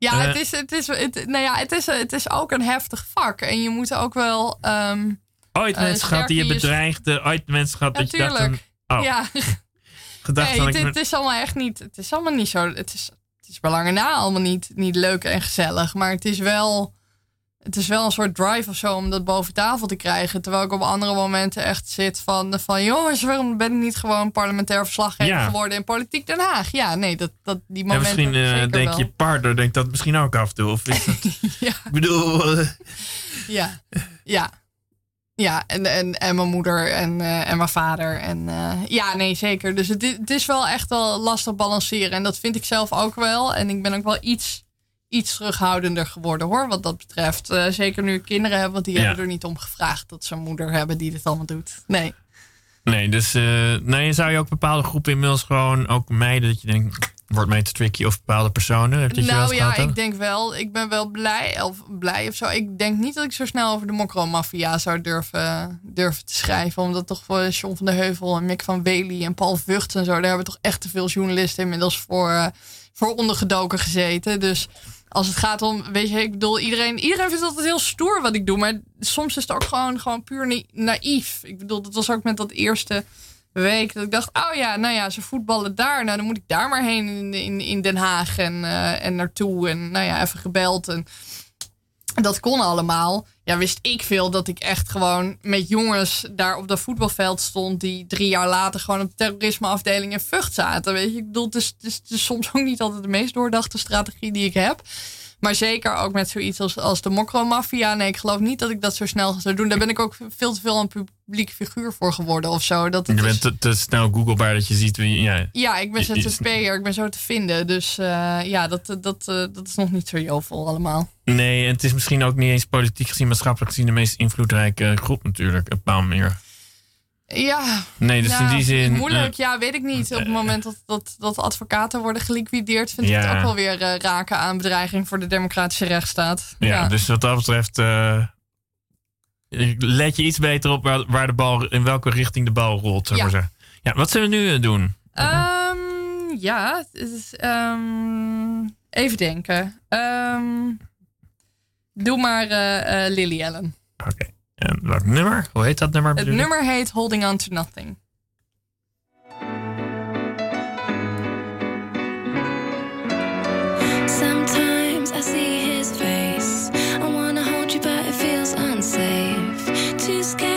Ja, Eh. het, is, het, is, het, nou ja, het, is, het is ook een heftig vak. En je moet ook wel. ehm, Ooit Eh, mensen gehad die je bedreigde. Ooit mensen gehad dat je dacht, natuurlijk. oh, Ja, gedacht nee, het, ik het is allemaal echt niet. Het is allemaal niet zo. Het is, het is bij lange na allemaal niet, niet leuk en gezellig. Maar het is wel. Het is wel een soort drive of zo om dat boven tafel te krijgen. Terwijl ik op andere momenten echt zit van... van jongens, waarom ben ik niet gewoon parlementair verslaggever Ja. geworden in Politiek Den Haag? Ja, nee, dat, dat, die en momenten misschien eh, denk wel. je partner, denkt dat misschien ook af en toe. Of is dat, Ja. ik bedoel, eh, Ja, ja. Ja, en, en, en mijn moeder en, eh, en mijn vader. En, ja, nee, zeker. Dus het, het is wel echt wel lastig balanceren. En dat vind ik zelf ook wel. En ik ben ook wel iets, iets terughoudender geworden hoor, wat dat betreft. Eh, zeker nu kinderen heb, want die Ja. hebben er niet om gevraagd dat ze een moeder hebben die dit allemaal doet. Nee. nee, dus eh, nee, zou je ook bepaalde groepen inmiddels gewoon ook mijden dat je denkt, wordt mij te tricky of bepaalde personen? Heb je nou ja, ik denk wel, ik ben wel blij of blij of zo. Ik denk niet dat ik zo snel over de mokromafia zou durven, durven te schrijven. Omdat toch voor John van der Heuvel en Mick van Wely en Paul Vught en zo, daar hebben toch echt te veel journalisten inmiddels voor, eh, voor ondergedoken gezeten. Dus als het gaat om, weet je, ik bedoel, iedereen, iedereen vindt altijd heel stoer wat ik doe. Maar soms is het ook gewoon, gewoon puur na- naïef. Ik bedoel, dat was ook met dat eerste week dat ik dacht, oh ja, nou ja, ze voetballen daar. Nou, dan moet ik daar maar heen in, in, Den Haag en, eh, en naartoe. En nou ja, even gebeld. En dat kon allemaal. Ja, wist ik veel dat ik echt gewoon met jongens daar op dat voetbalveld stond... die drie jaar later gewoon op de terrorismeafdeling in Vught zaten. Weet je, ik bedoel, het het is soms ook niet altijd de meest doordachte strategie die ik heb. Maar zeker ook met zoiets als, als de mokromafia. Nee, ik geloof niet dat ik dat zo snel zou doen. Daar ben ik ook veel te veel een publiek figuur voor geworden of zo. Dat Je bent te, te snel googlebaar dat je ziet wie. Ja. ja, ik ben ZZP'er, ik ben zo te vinden. Dus eh, ja, dat, dat, eh, dat is nog niet zo jovel allemaal. Nee, en het is misschien ook niet eens politiek gezien, maatschappelijk gezien de meest invloedrijke groep natuurlijk. Op een bepaalde manier. Ja, Nee, dus nou, in die zin. moeilijk. eh, ja, weet ik niet. Op het moment dat, dat, dat advocaten worden geliquideerd... vind ik Ja. het ook wel weer eh, raken aan bedreiging voor de democratische rechtsstaat. ja, dus wat dat betreft. eh, let je iets beter op waar, waar de bal, in welke richting de bal rolt. Ik Ja. maar zeggen. Ja, wat zullen we nu eh, doen? Ehm, ja, is, ehm, even denken. Ehm, doe maar eh, eh, Lily Allen. Oké. En welk nummer? Hoe heet dat nummer? Het bedoel je? nummer heet Holding On To Nothing. Sometimes I see his face. I wanna hold you, but it feels unsafe. Too scared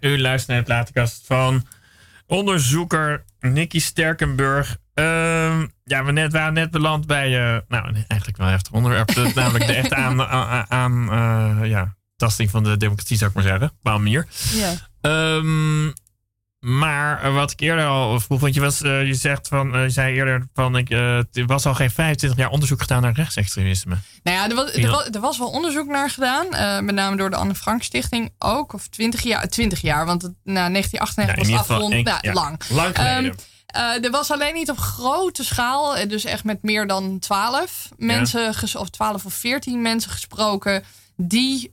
u luistert naar de platenkast van onderzoeker Nicky Sterkenburg. Ehm, ja, we net, waren net beland bij, eh, nou eigenlijk wel heftig onderwerp. Namelijk de echte aan, aan, eh, ja, tasting van de democratie, zou ik maar zeggen. Op een manier. Ja. Ehm, maar eh, wat ik eerder al vroeg, want je, was, eh, je, zegt van, eh, je zei eerder van, ik, er was al geen 25 jaar onderzoek gedaan naar rechtsextremisme. Nou ja, er was, er, was, er was wel onderzoek naar gedaan. met name door de Anne Frank Stichting ook. Of 20 jaar, 20 jaar want het, na 1998 Ja, in was afgerond. Nou, ja, lang. Lang geleden. Ehm, eh, er was alleen niet op grote schaal, dus echt met meer dan 12 mensen, of 12 of 14 mensen gesproken die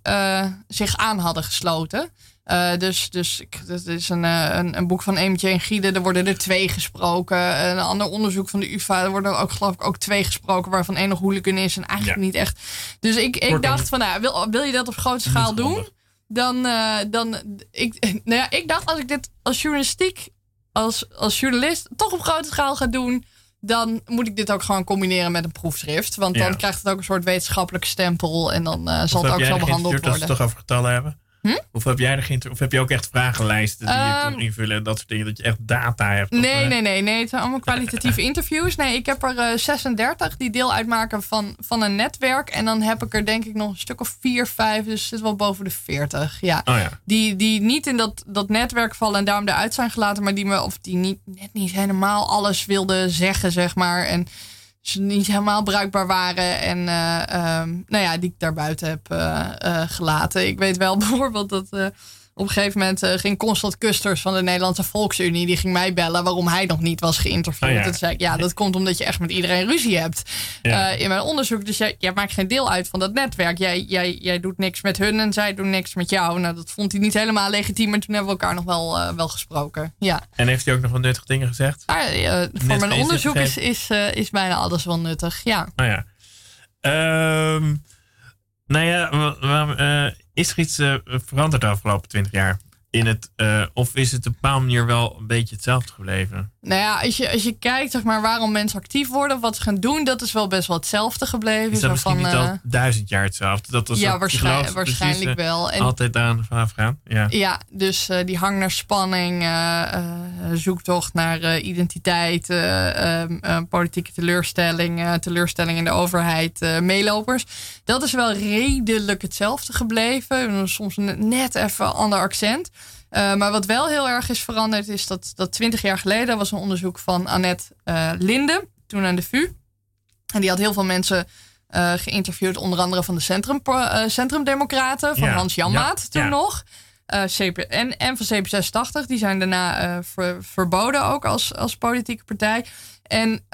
zich aan hadden gesloten. Eh, dus dus ik, dat is een, eh, een, een boek van Eemtje en Giede. Er worden er twee gesproken. Een ander onderzoek van de UvA. Er worden ook, geloof ik, ook twee gesproken. Waarvan één nog hooligan is en eigenlijk Ja. niet echt. Dus ik, ik Kortom, dacht van, nou, wil, wil je dat op grote schaal doen? handig. Dan, eh, dan ik, nou ja, ik dacht als ik dit als journalistiek, als, als journalist, toch op grote schaal ga doen. Dan moet ik dit ook gewoon combineren met een proefschrift. Want dan Ja. krijgt het ook een soort wetenschappelijke stempel. En dan zal het ook zo behandeld worden. het toch over getallen hebben? Hm? Hoeveel heb jij er geïnter- Of heb je ook echt vragenlijsten die je Ehm, kon invullen en dat soort dingen? Dat je echt data hebt? Of, Nee, eh, nee, nee, nee. Het zijn allemaal kwalitatieve interviews. Nee, ik heb er eh, 36 die deel uitmaken van, van een netwerk. En dan heb ik er denk ik nog een stuk of 4, 5. Dus het zit wel boven de 40. Ja. Oh ja. Die, die niet in dat, dat netwerk vallen en daarom eruit zijn gelaten. Maar die me, of die niet, net niet helemaal alles wilden zeggen, zeg maar. En ze niet helemaal bruikbaar waren. En eh, ehm, nou ja, die ik daarbuiten heb eh, eh, gelaten. Ik weet wel bijvoorbeeld dat op een gegeven moment eh, ging Constant Kusters van de Nederlandse Volksunie. Die ging mij bellen waarom hij nog niet was geïnterviewd. Oh ja. Toen zei ik, ja, dat komt omdat je echt met iedereen ruzie hebt. Ja. eh, in mijn onderzoek. Dus jij, jij maakt geen deel uit van dat netwerk. Jij, jij, jij doet niks met hun en zij doen niks met jou. Nou, dat vond hij niet helemaal legitiem. Maar toen hebben we elkaar nog wel, eh, wel gesproken. Ja. En heeft hij ook nog wat nuttige dingen gezegd? Eh, voor mijn onderzoek is, is, is bijna alles wel nuttig. Ja. Nou ja. Ehm, nou ja, is er iets eh, veranderd de afgelopen 20 jaar? In het, eh, of is het op een bepaalde manier wel een beetje hetzelfde gebleven? Nou ja, als je, als je kijkt zeg maar, waarom mensen actief worden, wat ze gaan doen, dat is wel best wel hetzelfde gebleven. Is dat misschien niet van, al eh, duizend jaar hetzelfde? Dat was ja, waarschijnlijk, eh, wel. En Altijd aan vanaf gaan. Ja. Ja, dus eh, die hang naar spanning, zoektocht naar identiteit, eh, ehm, eh, politieke teleurstelling, teleurstelling in de overheid, meelopers. Dat is wel redelijk hetzelfde gebleven. Soms net even een ander accent. Eh, maar wat wel heel erg is veranderd, is dat, dat 20 jaar geleden was een onderzoek van Annette eh Linde, toen aan de VU. En die had heel veel mensen eh, geïnterviewd, onder andere van de Centrum, Centrumdemocraten, van Ja, Hans Janmaat ja, toen ja. nog. CP, en, en van CP86, die zijn daarna ver- verboden ook als, als politieke partij. En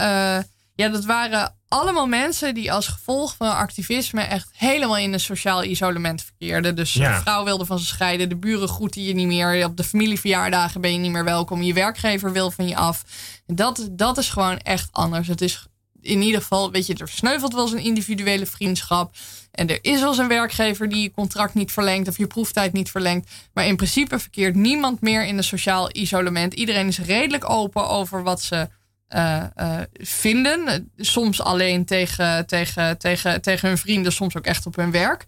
ja, dat waren allemaal mensen die als gevolg van activisme echt helemaal in een sociaal isolement verkeerden. Dus Ja. een vrouw wilde van ze scheiden, de buren groeten je niet meer, op de familieverjaardagen ben je niet meer welkom, je werkgever wil van je af. Dat, dat is gewoon echt anders. Het is in ieder geval, weet je, er sneuvelt wel eens een individuele vriendschap. En er is wel eens een werkgever die je contract niet verlengt of je proeftijd niet verlengt. Maar in principe verkeert niemand meer in een sociaal isolement. Iedereen is redelijk open over wat ze eh, eh, vinden. Soms alleen tegen, tegen, tegen, tegen hun vrienden, soms ook echt op hun werk.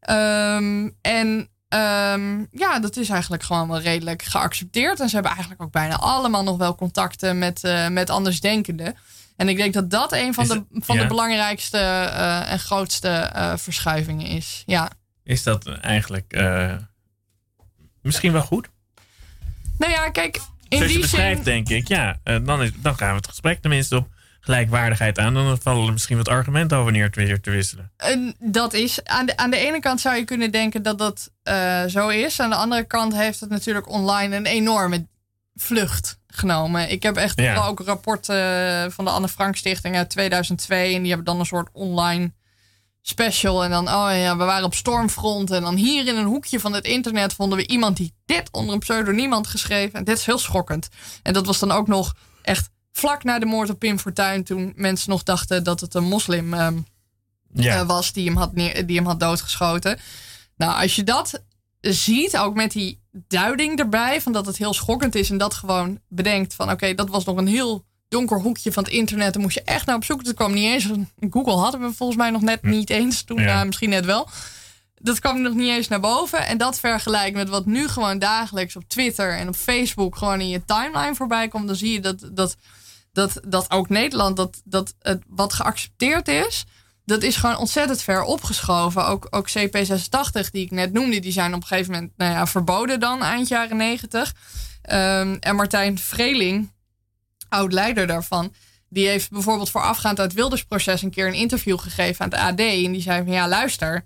Ehm, en ehm, ja, dat is eigenlijk gewoon wel redelijk geaccepteerd. En ze hebben eigenlijk ook bijna allemaal nog wel contacten met, eh, met andersdenkenden. En ik denk dat dat een van, Is de, van de belangrijkste en grootste verschuivingen is. Ja. Is dat eigenlijk misschien wel goed? Nou ja, kijk, in Zoals je beschrijft, zin. denk ik. Ja, eh, dan, is, dan gaan we het gesprek tenminste op gelijkwaardigheid aan. Dan vallen er misschien wat argumenten over neer te, te wisselen. En dat is. Aan de, aan de ene kant zou je kunnen denken dat dat eh, zo is. Aan de andere kant heeft het natuurlijk online een enorme vlucht genomen. Ik heb echt Ja. ook rapporten van de Anne Frank Stichting uit 2002. En die hebben dan een soort online special. En dan, oh ja, we waren op stormfront. En dan hier in een hoekje van het internet vonden we iemand die dit onder een pseudoniem had geschreven. En dit is heel schokkend. En dat was dan ook nog echt vlak na de moord op Pim Fortuyn. Toen mensen nog dachten dat het een moslim ehm, eh, was die hem, had neer, die hem had doodgeschoten. Nou, als je dat ziet, ook met die duiding erbij, van dat het heel schokkend is en dat gewoon bedenkt van oké, dat was nog een heel donker hoekje van het internet. Daar moest je echt naar op zoek. Er kwam niet eens. Google hadden we volgens mij nog net niet eens toen, Ja. ja, misschien net wel. dat kwam nog niet eens naar boven. En dat vergelijk met wat nu gewoon dagelijks op Twitter en op Facebook gewoon in je timeline voorbij komt. Dan zie je dat, dat, dat, dat ook Nederland, dat, dat het wat geaccepteerd is, dat is gewoon ontzettend ver opgeschoven. Ook, ook CP86, die ik net noemde, die zijn op een gegeven moment nou ja, verboden dan, eind jaren negentig. Ehm, en Martijn Vreeling, oud-leider daarvan, die heeft bijvoorbeeld voorafgaand aan het Wildersproces een keer een interview gegeven aan het AD. En die zei van ja, luister,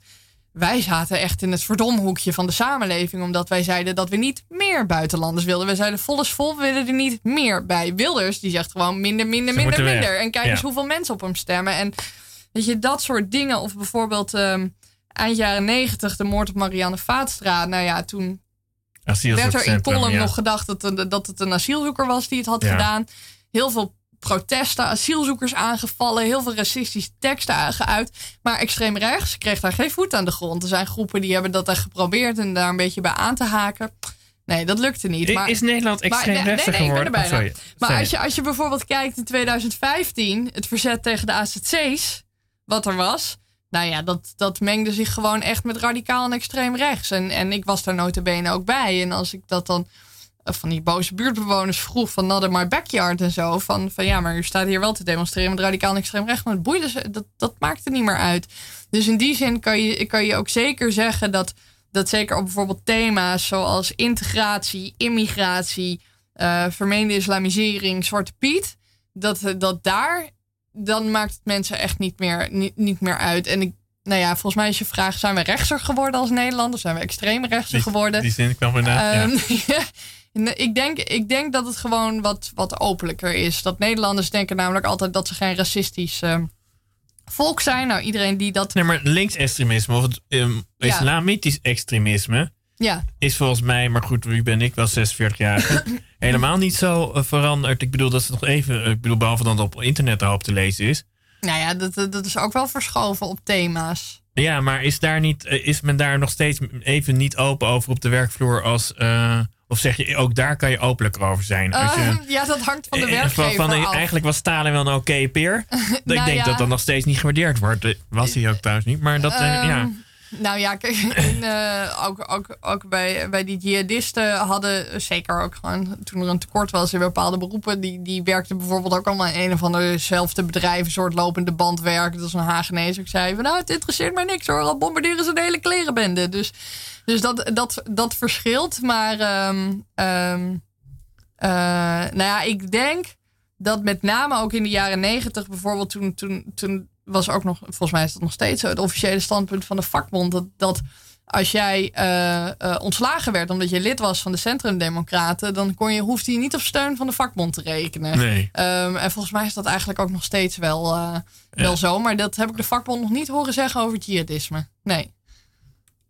wij zaten echt in het verdomhoekje van de samenleving. Omdat wij zeiden dat we niet meer buitenlanders wilden. We zeiden vol is vol, we willen er niet meer bij. Wilders, die zegt gewoon minder, minder, Ze minder, minder. En kijk Ja. eens hoeveel mensen op hem stemmen. En weet je, dat soort dingen. Of bijvoorbeeld ehm, eind jaren negentig de moord op Marianne Vaatstra. Nou ja, toen werd er in column ja. nog gedacht dat, het- dat het een asielzoeker was die het had Ja. gedaan. Heel veel protesten, asielzoekers aangevallen, heel veel racistische teksten aangeuit. Maar extreem rechts kreeg daar geen voet aan de grond. Er zijn groepen die hebben dat echt geprobeerd en daar een beetje bij aan te haken. Nee, dat lukte niet. Maar, is Nederland maar- extreem nee, nee, geworden? Oh, sorry. Maar Sorry. als je, als je bijvoorbeeld kijkt in 2015, het verzet tegen de AZC's, wat er was. Nou ja, dat, dat mengde zich gewoon echt met radicaal en extreem rechts. En, en ik was daar notabene ook bij. En als ik dat dan van die boze buurtbewoners vroeg van not in my backyard en zo. Van, van ja, maar u staat hier wel te demonstreren met radicaal en extreem rechts. Maar het boeide ze, dat, dat maakt er niet meer uit. Dus in die zin kan je, kan je ook zeker zeggen dat, dat zeker op bijvoorbeeld thema's zoals integratie, immigratie, eh, vermeende islamisering, Zwarte Piet. Dat, dat daar, dan maakt het mensen echt niet meer, niet, niet meer uit. En ik, nou ja, volgens mij is je vraag, zijn we rechtser geworden als Nederland? Of zijn we extreem rechtser Die- geworden? Die zin kwam inderdaad. ja. Ehm, ja. Ik, denk, ik denk dat het gewoon wat, wat openlijker is. Dat Nederlanders denken namelijk altijd dat ze geen racistisch ehm, volk zijn. Nou, iedereen die dat. Nee, maar linksextremisme of het ehm, Ja. islamitisch extremisme Ja, is volgens mij, maar goed, wie ben ik wel 46 jaar, helemaal niet zo eh, veranderd. Ik bedoel, dat is nog even, eh, ik bedoel, behalve dat het op internet een hoop te lezen is. nou ja, dat, dat is ook wel verschoven op thema's. Ja, maar is, daar niet, eh, is men daar nog steeds even niet open over op de werkvloer als. Of zeg je, ook daar kan je openlijker over zijn? Als je, Ehm, ja, dat hangt van de eh, van- werkgever van, eh, af. Eigenlijk was Stalin wel een oké peer. ik Nou denk ja. dat dat nog steeds niet gewaardeerd wordt. Eh, Was hij ook trouwens niet. Maar dat, eh, Ehm, ja. Nou ja, kijk, eh, ook, ook, ook bij, bij die jihadisten hadden zeker ook gewoon toen er een tekort was in bepaalde beroepen. Die, die werkten bijvoorbeeld ook allemaal in een of anderezelfde bedrijf, een soort lopende bandwerk. Dat is een Hagenees. Ik zei van nou, het interesseert mij niks hoor. Al bombarderen ze de hele klerenbende. Dus, dus dat, dat, dat verschilt. Maar ehm, ehm, eh, nou ja, ik denk dat met name ook in de jaren negentig bijvoorbeeld toen, toen, toen was ook nog, volgens mij is dat nog steeds zo, het officiële standpunt van de vakbond, dat, dat als jij eh, eh, ontslagen werd omdat je lid was van de Centrumdemocraten, dan kon je, hoefde je niet op steun van de vakbond te rekenen. Nee. Ehm, en volgens mij is dat eigenlijk ook nog steeds wel, eh, wel Ja. zo, maar dat heb ik de vakbond nog niet horen zeggen over jihadisme. Nee.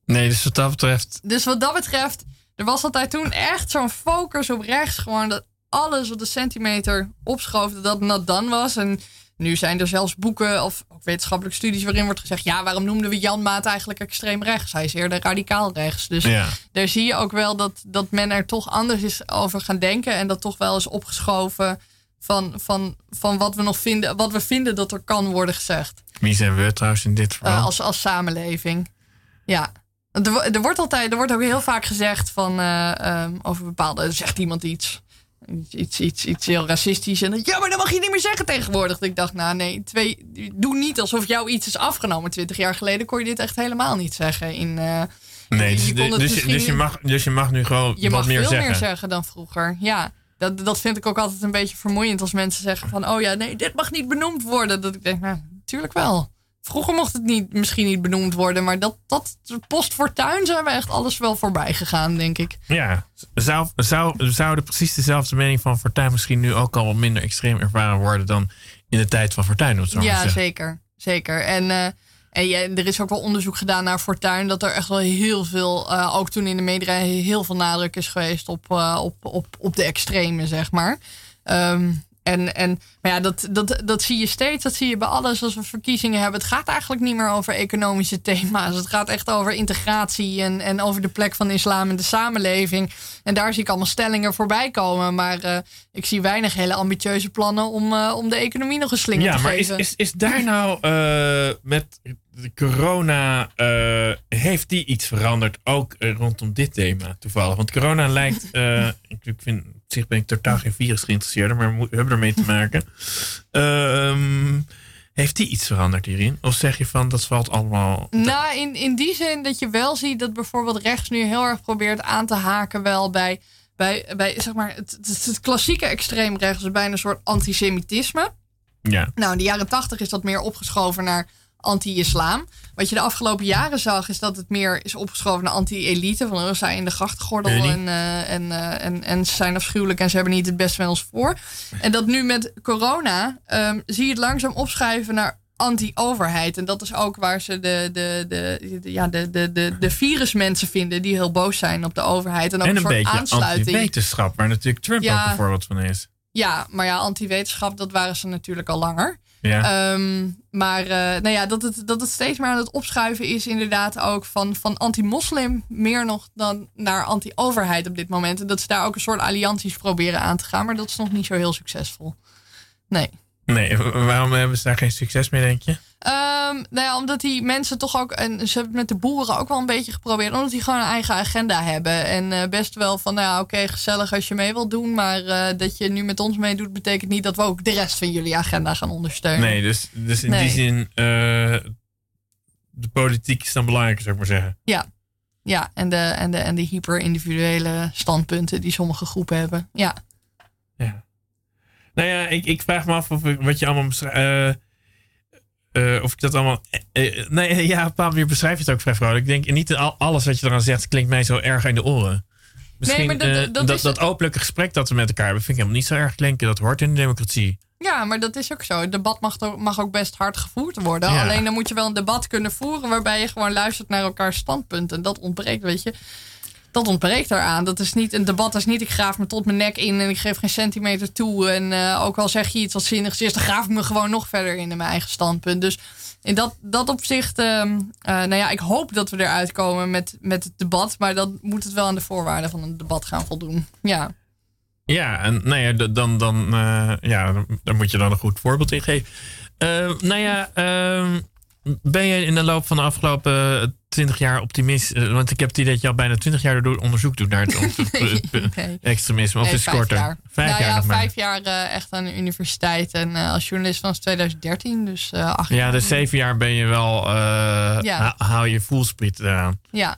nee, dus wat dat betreft. Dus wat dat betreft, er was altijd toen echt zo'n focus op rechts. Gewoon dat alles op de centimeter opschoof, dat dat done was. En nu zijn er zelfs boeken of ook wetenschappelijke studies waarin wordt gezegd... ja, waarom noemden we Jan Maat eigenlijk extreem rechts? Hij is eerder radicaal rechts. Dus Ja. daar zie je ook wel dat, dat men er toch anders is over gaan denken... en dat toch wel is opgeschoven van, van, van wat, we nog vinden, wat we vinden dat er kan worden gezegd. Wie zijn we trouwens in dit Eh, verhaal? als, als samenleving. Ja. Er, wo- er wordt altijd, er wordt ook heel vaak gezegd van eh, ehm, over bepaalde, zegt iemand iets. Iets, iets, iets heel racistisch. En dan, ja, maar dat mag je niet meer zeggen tegenwoordig. Dat ik dacht, nou nee, twee, doe niet alsof jou iets is afgenomen. Twintig jaar geleden kon je dit echt helemaal niet zeggen. In, eh, nee, je dus, dus, het dus, je mag, dus je mag nu gewoon je wat mag meer veel zeggen. meer zeggen dan vroeger. Ja, dat, dat vind ik ook altijd een beetje vermoeiend als mensen zeggen van... oh ja, nee, dit mag niet benoemd worden. Dat ik denk, nou, natuurlijk wel. Vroeger mocht het niet, misschien niet benoemd worden... maar dat, dat post fortuin zijn we echt alles wel voorbij gegaan, denk ik. Ja, zou, zou, zouden precies dezelfde mening van Fortuyn misschien nu ook al wat minder extreem ervaren worden dan in de tijd van zo maar te Ja, zeggen. zeker. Zeker. En, eh, en ja, er is ook wel onderzoek gedaan naar Fortuin... dat er echt wel heel veel, eh, ook toen in de media... heel veel nadruk is geweest op, eh, op, op, op de extreme, zeg maar. Ehm, en, en, maar ja, dat, dat, dat zie je steeds. Dat zie je bij alles als we verkiezingen hebben. Het gaat eigenlijk niet meer over economische thema's. Het gaat echt over integratie en, en over de plek van de islam in de samenleving. En daar zie ik allemaal stellingen voorbij komen. Maar eh, ik zie weinig hele ambitieuze plannen om, eh, om de economie nog een slinger Ja, te maar is, geven. is, is daar nou eh, met de corona, eh, heeft die iets veranderd? Ook eh, rondom dit thema toevallig. Want corona lijkt, eh, ik, vind, op zich ben ik totaal geen virus geïnteresseerd, maar we hebben ermee te maken. Ehm, heeft die iets veranderd hierin? Of zeg je van, dat valt allemaal... Nou, in, in die zin dat je wel ziet dat bijvoorbeeld rechts nu heel erg probeert aan te haken wel bij, bij, bij zeg maar, het, het, het klassieke extreemrechts, bijna een soort antisemitisme. Ja, Nou, in de jaren tachtig is dat meer opgeschoven naar anti-islam. Wat je de afgelopen jaren zag, is dat het meer is opgeschoven naar anti-elite. Van oh, ze zijn in de grachtgordel en, eh, en, eh, en, en ze zijn afschuwelijk en ze hebben niet het beste met ons voor. En dat nu met corona ehm, zie je het langzaam opschuiven naar anti-overheid. En dat is ook waar ze de, de, de, de- ja, de, de, de, de virusmensen vinden die heel boos zijn op de overheid. En ook en een, een soort beetje aansluiting. anti-wetenschap, waar natuurlijk Trump Ja. ook een voorbeeld van is. Ja, maar ja, anti-wetenschap, dat waren ze natuurlijk al langer. Ja. Ehm, maar eh, nou ja, dat, het, dat het steeds meer aan het opschuiven is, inderdaad ook van, van anti-moslim meer nog dan naar anti-overheid op dit moment. En dat ze daar ook een soort allianties proberen aan te gaan, maar dat is nog niet zo heel succesvol. Nee. Nee, wa- waarom hebben ze daar geen succes mee, denk je? Ehm, nou ja, omdat die mensen toch ook, en ze hebben het met de boeren ook wel een beetje geprobeerd, omdat die gewoon een eigen agenda hebben. En eh, best wel van, nou ja, oké, gezellig als je mee wilt doen, maar eh, dat je nu met ons meedoet, betekent niet dat we ook de rest van jullie agenda gaan ondersteunen. Nee, dus, dus in Nee. die zin, eh, de politiek is dan belangrijker, zou ik maar zeggen. Ja, en de, en de, en de hyper-individuele standpunten die sommige groepen hebben. Ja. Ja. Nou ja, ik, ik vraag me af of ik, wat je allemaal beschrijft. of ik dat allemaal. eh, eh, nee, ja, op een bepaalde manier beschrijf je het ook vrij vrolijk. Ik denk niet al, alles wat je eraan zegt klinkt mij zo erg in de oren. Misschien maar dat- eh, dat openlijke gesprek dat we met elkaar hebben, vind ik helemaal niet zo erg klinken. Dat hoort in de democratie. ja, maar dat is ook zo. Het debat mag, mag ook best hard gevoerd worden. Ja. Alleen dan moet je wel een debat kunnen voeren waarbij je gewoon luistert naar elkaars standpunten. En dat ontbreekt, weet je. Dat ontbreekt eraan. Dat is niet een debat. Dat is niet ik graaf me tot mijn nek in en ik geef geen centimeter toe. En eh, ook al zeg je iets wat zinnigs is, dan graaf ik me gewoon nog verder in in mijn eigen standpunt. Dus in dat, dat opzicht, ehm, eh, nou ja, ik hoop dat we eruit komen met, met het debat. Maar dan moet het wel aan de voorwaarden van een debat gaan voldoen. Ja. Ja, en nou ja, dan, dan, eh, ja, dan- moet je dan een goed voorbeeld in geven. Eh, nou ja, ehm, ben je in de loop van de afgelopen twintig jaar optimist? Eh, want ik heb het idee dat je al bijna twintig jaar door onderzoek doet naar het, het Nee. extremisme. Of Nee, is het vijf korter? jaar. Vijf nou jaar ja, nog maar. vijf jaar eh, echt aan de universiteit en eh, als journalist vanaf 2013, dus eh acht Ja, jaar. dus zeven jaar ben je wel, eh, Ja. ha- hou je voelspriet eraan. Ja,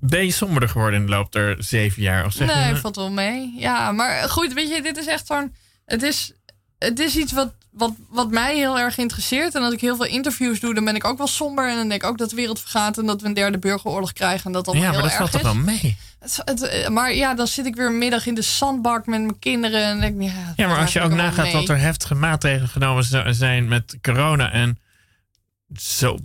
Ben je somberder geworden in de loop der zeven jaar? Of zeg nee, je, valt wel mee. Ja, maar goed, weet je, dit is echt zo'n. Het is, het is iets wat, wat, wat mij heel erg interesseert. En als ik heel veel interviews doe, dan ben ik ook wel somber. En dan denk ik ook dat de wereld vergaat en dat we een derde burgeroorlog krijgen. En dat allemaal ja, maar heel dat erg valt toch wel mee? Het, het, eh, maar ja, dan zit ik weer een middag in de zandbak met mijn kinderen. En denk ik, ja, Ja, maar als je ook nagaat wat er heftige maatregelen genomen zijn met corona en zo.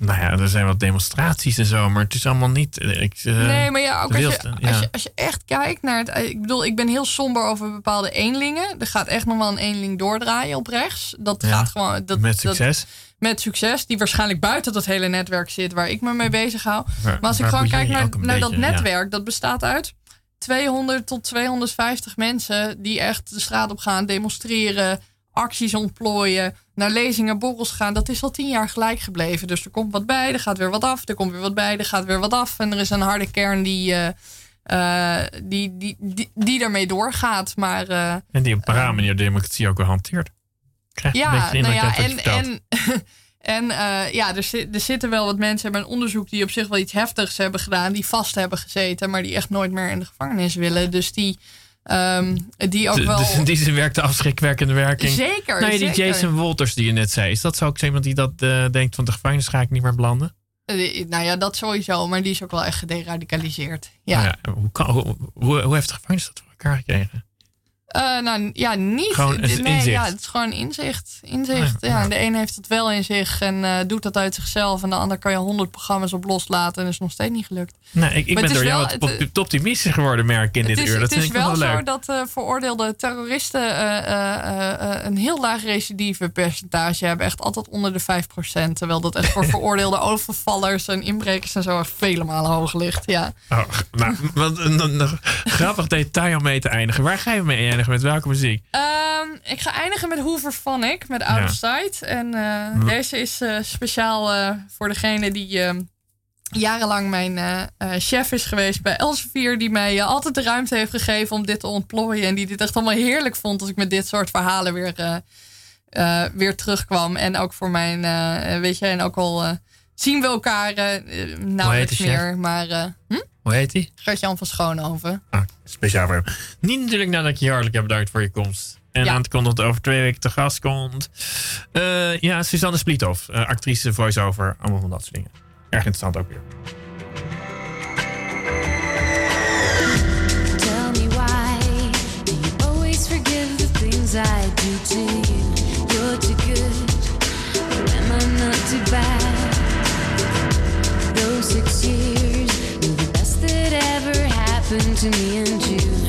Nou ja, er zijn wat demonstraties en zo, maar het is allemaal niet. eh, Ik, eh, Nee, maar ja, ook als je, als, je, als je echt kijkt naar het... Ik bedoel, ik ben heel somber over bepaalde eenlingen. Er gaat echt nog wel een eenling doordraaien op rechts. Dat Ja, gaat gewoon... Dat, met dat- succes. met succes. Die waarschijnlijk buiten dat hele netwerk zit waar ik me mee bezig hou. Maar, Maar als ik gewoon kijk naar, naar dat ja. netwerk, dat bestaat uit 200 tot 250 mensen die echt de straat op gaan, demonstreren, acties ontplooien, naar lezingen, borrels gaan. Dat is al tien jaar gelijk gebleven. Dus er komt wat bij, er gaat weer wat af, er komt weer wat bij, er gaat weer wat af. En er is een harde kern die, eh, die, die, die, die daarmee doorgaat. Maar eh, En die op een rare manier de democratie ook wel hanteert. Krijg je een ja, beetje nou ja, en, en, en ja, er, zit, er zitten wel wat mensen hebben een onderzoek die op zich wel iets heftigs hebben gedaan, die vast hebben gezeten, maar die echt nooit meer in de gevangenis willen. Dus die, ehm, die ook D- wel. Dus in die zin werkt de afschrikwerkende werking. zeker. Nou ja, die zeker. Jason Wolters die je net zei, is dat zo ook zo iemand die dat eh, denkt van de gevangenis ga ik niet meer belanden? Eh, Nou ja, dat sowieso, maar die is ook wel echt gederadicaliseerd. Ja. Nou ja, hoe, kan, hoe, hoe, hoe heeft de gevangenis dat voor elkaar gekregen? Eh, nou ja, niet. Gewoon nee, inzicht. Ja, het is gewoon inzicht. inzicht. Ja, Ja, ja. De een heeft het wel in zich en eh, doet dat uit zichzelf. En de ander kan je honderd programma's op loslaten en is nog steeds niet gelukt. Nou, ik, ik ben door is jou wel- het- op- optimistischer geworden, merk in dit is, uur. Dat het is vind ik wel wel zo dat eh, veroordeelde terroristen eh, eh, eh, eh, een heel laag recidive percentage hebben. Echt altijd onder de 5%. Terwijl dat echt voor veroordeelde overvallers en inbrekers en zo vele malen hoog ligt. Ja. Oh, nou, wat een, een- een grappig detail om mee te eindigen. Waar ga je mee eindigen? Met welke muziek? Ehm, ik ga eindigen met Hoover Phonic, met Out of Sight. En eh, deze is eh, speciaal eh, voor degene die eh, jarenlang mijn chef is geweest bij Elsevier. Die mij altijd de ruimte heeft gegeven om dit te ontplooien. En die dit echt allemaal heerlijk vond als ik met dit soort verhalen weer, weer terugkwam. En ook voor mijn, weet je, en ook al zien we elkaar eh, nauwelijks meer. Maar eh hm? Hoe heet die? Gert-Jan van Schoonhoven. Ah, speciaal voor hem. Niet natuurlijk nadat ik je hartelijk heb bedankt voor je komst. En Ja. kondigen dat over twee weken te gast komt. Eh, ja, Suzanne Spliethoff. eh, actrice, voice-over. Allemaal van dat soort dingen. Erg interessant ook weer. Tell me why you always forgive the things I do to you? You're too good, am I not too bad? Six years were the best that ever happened to me and you.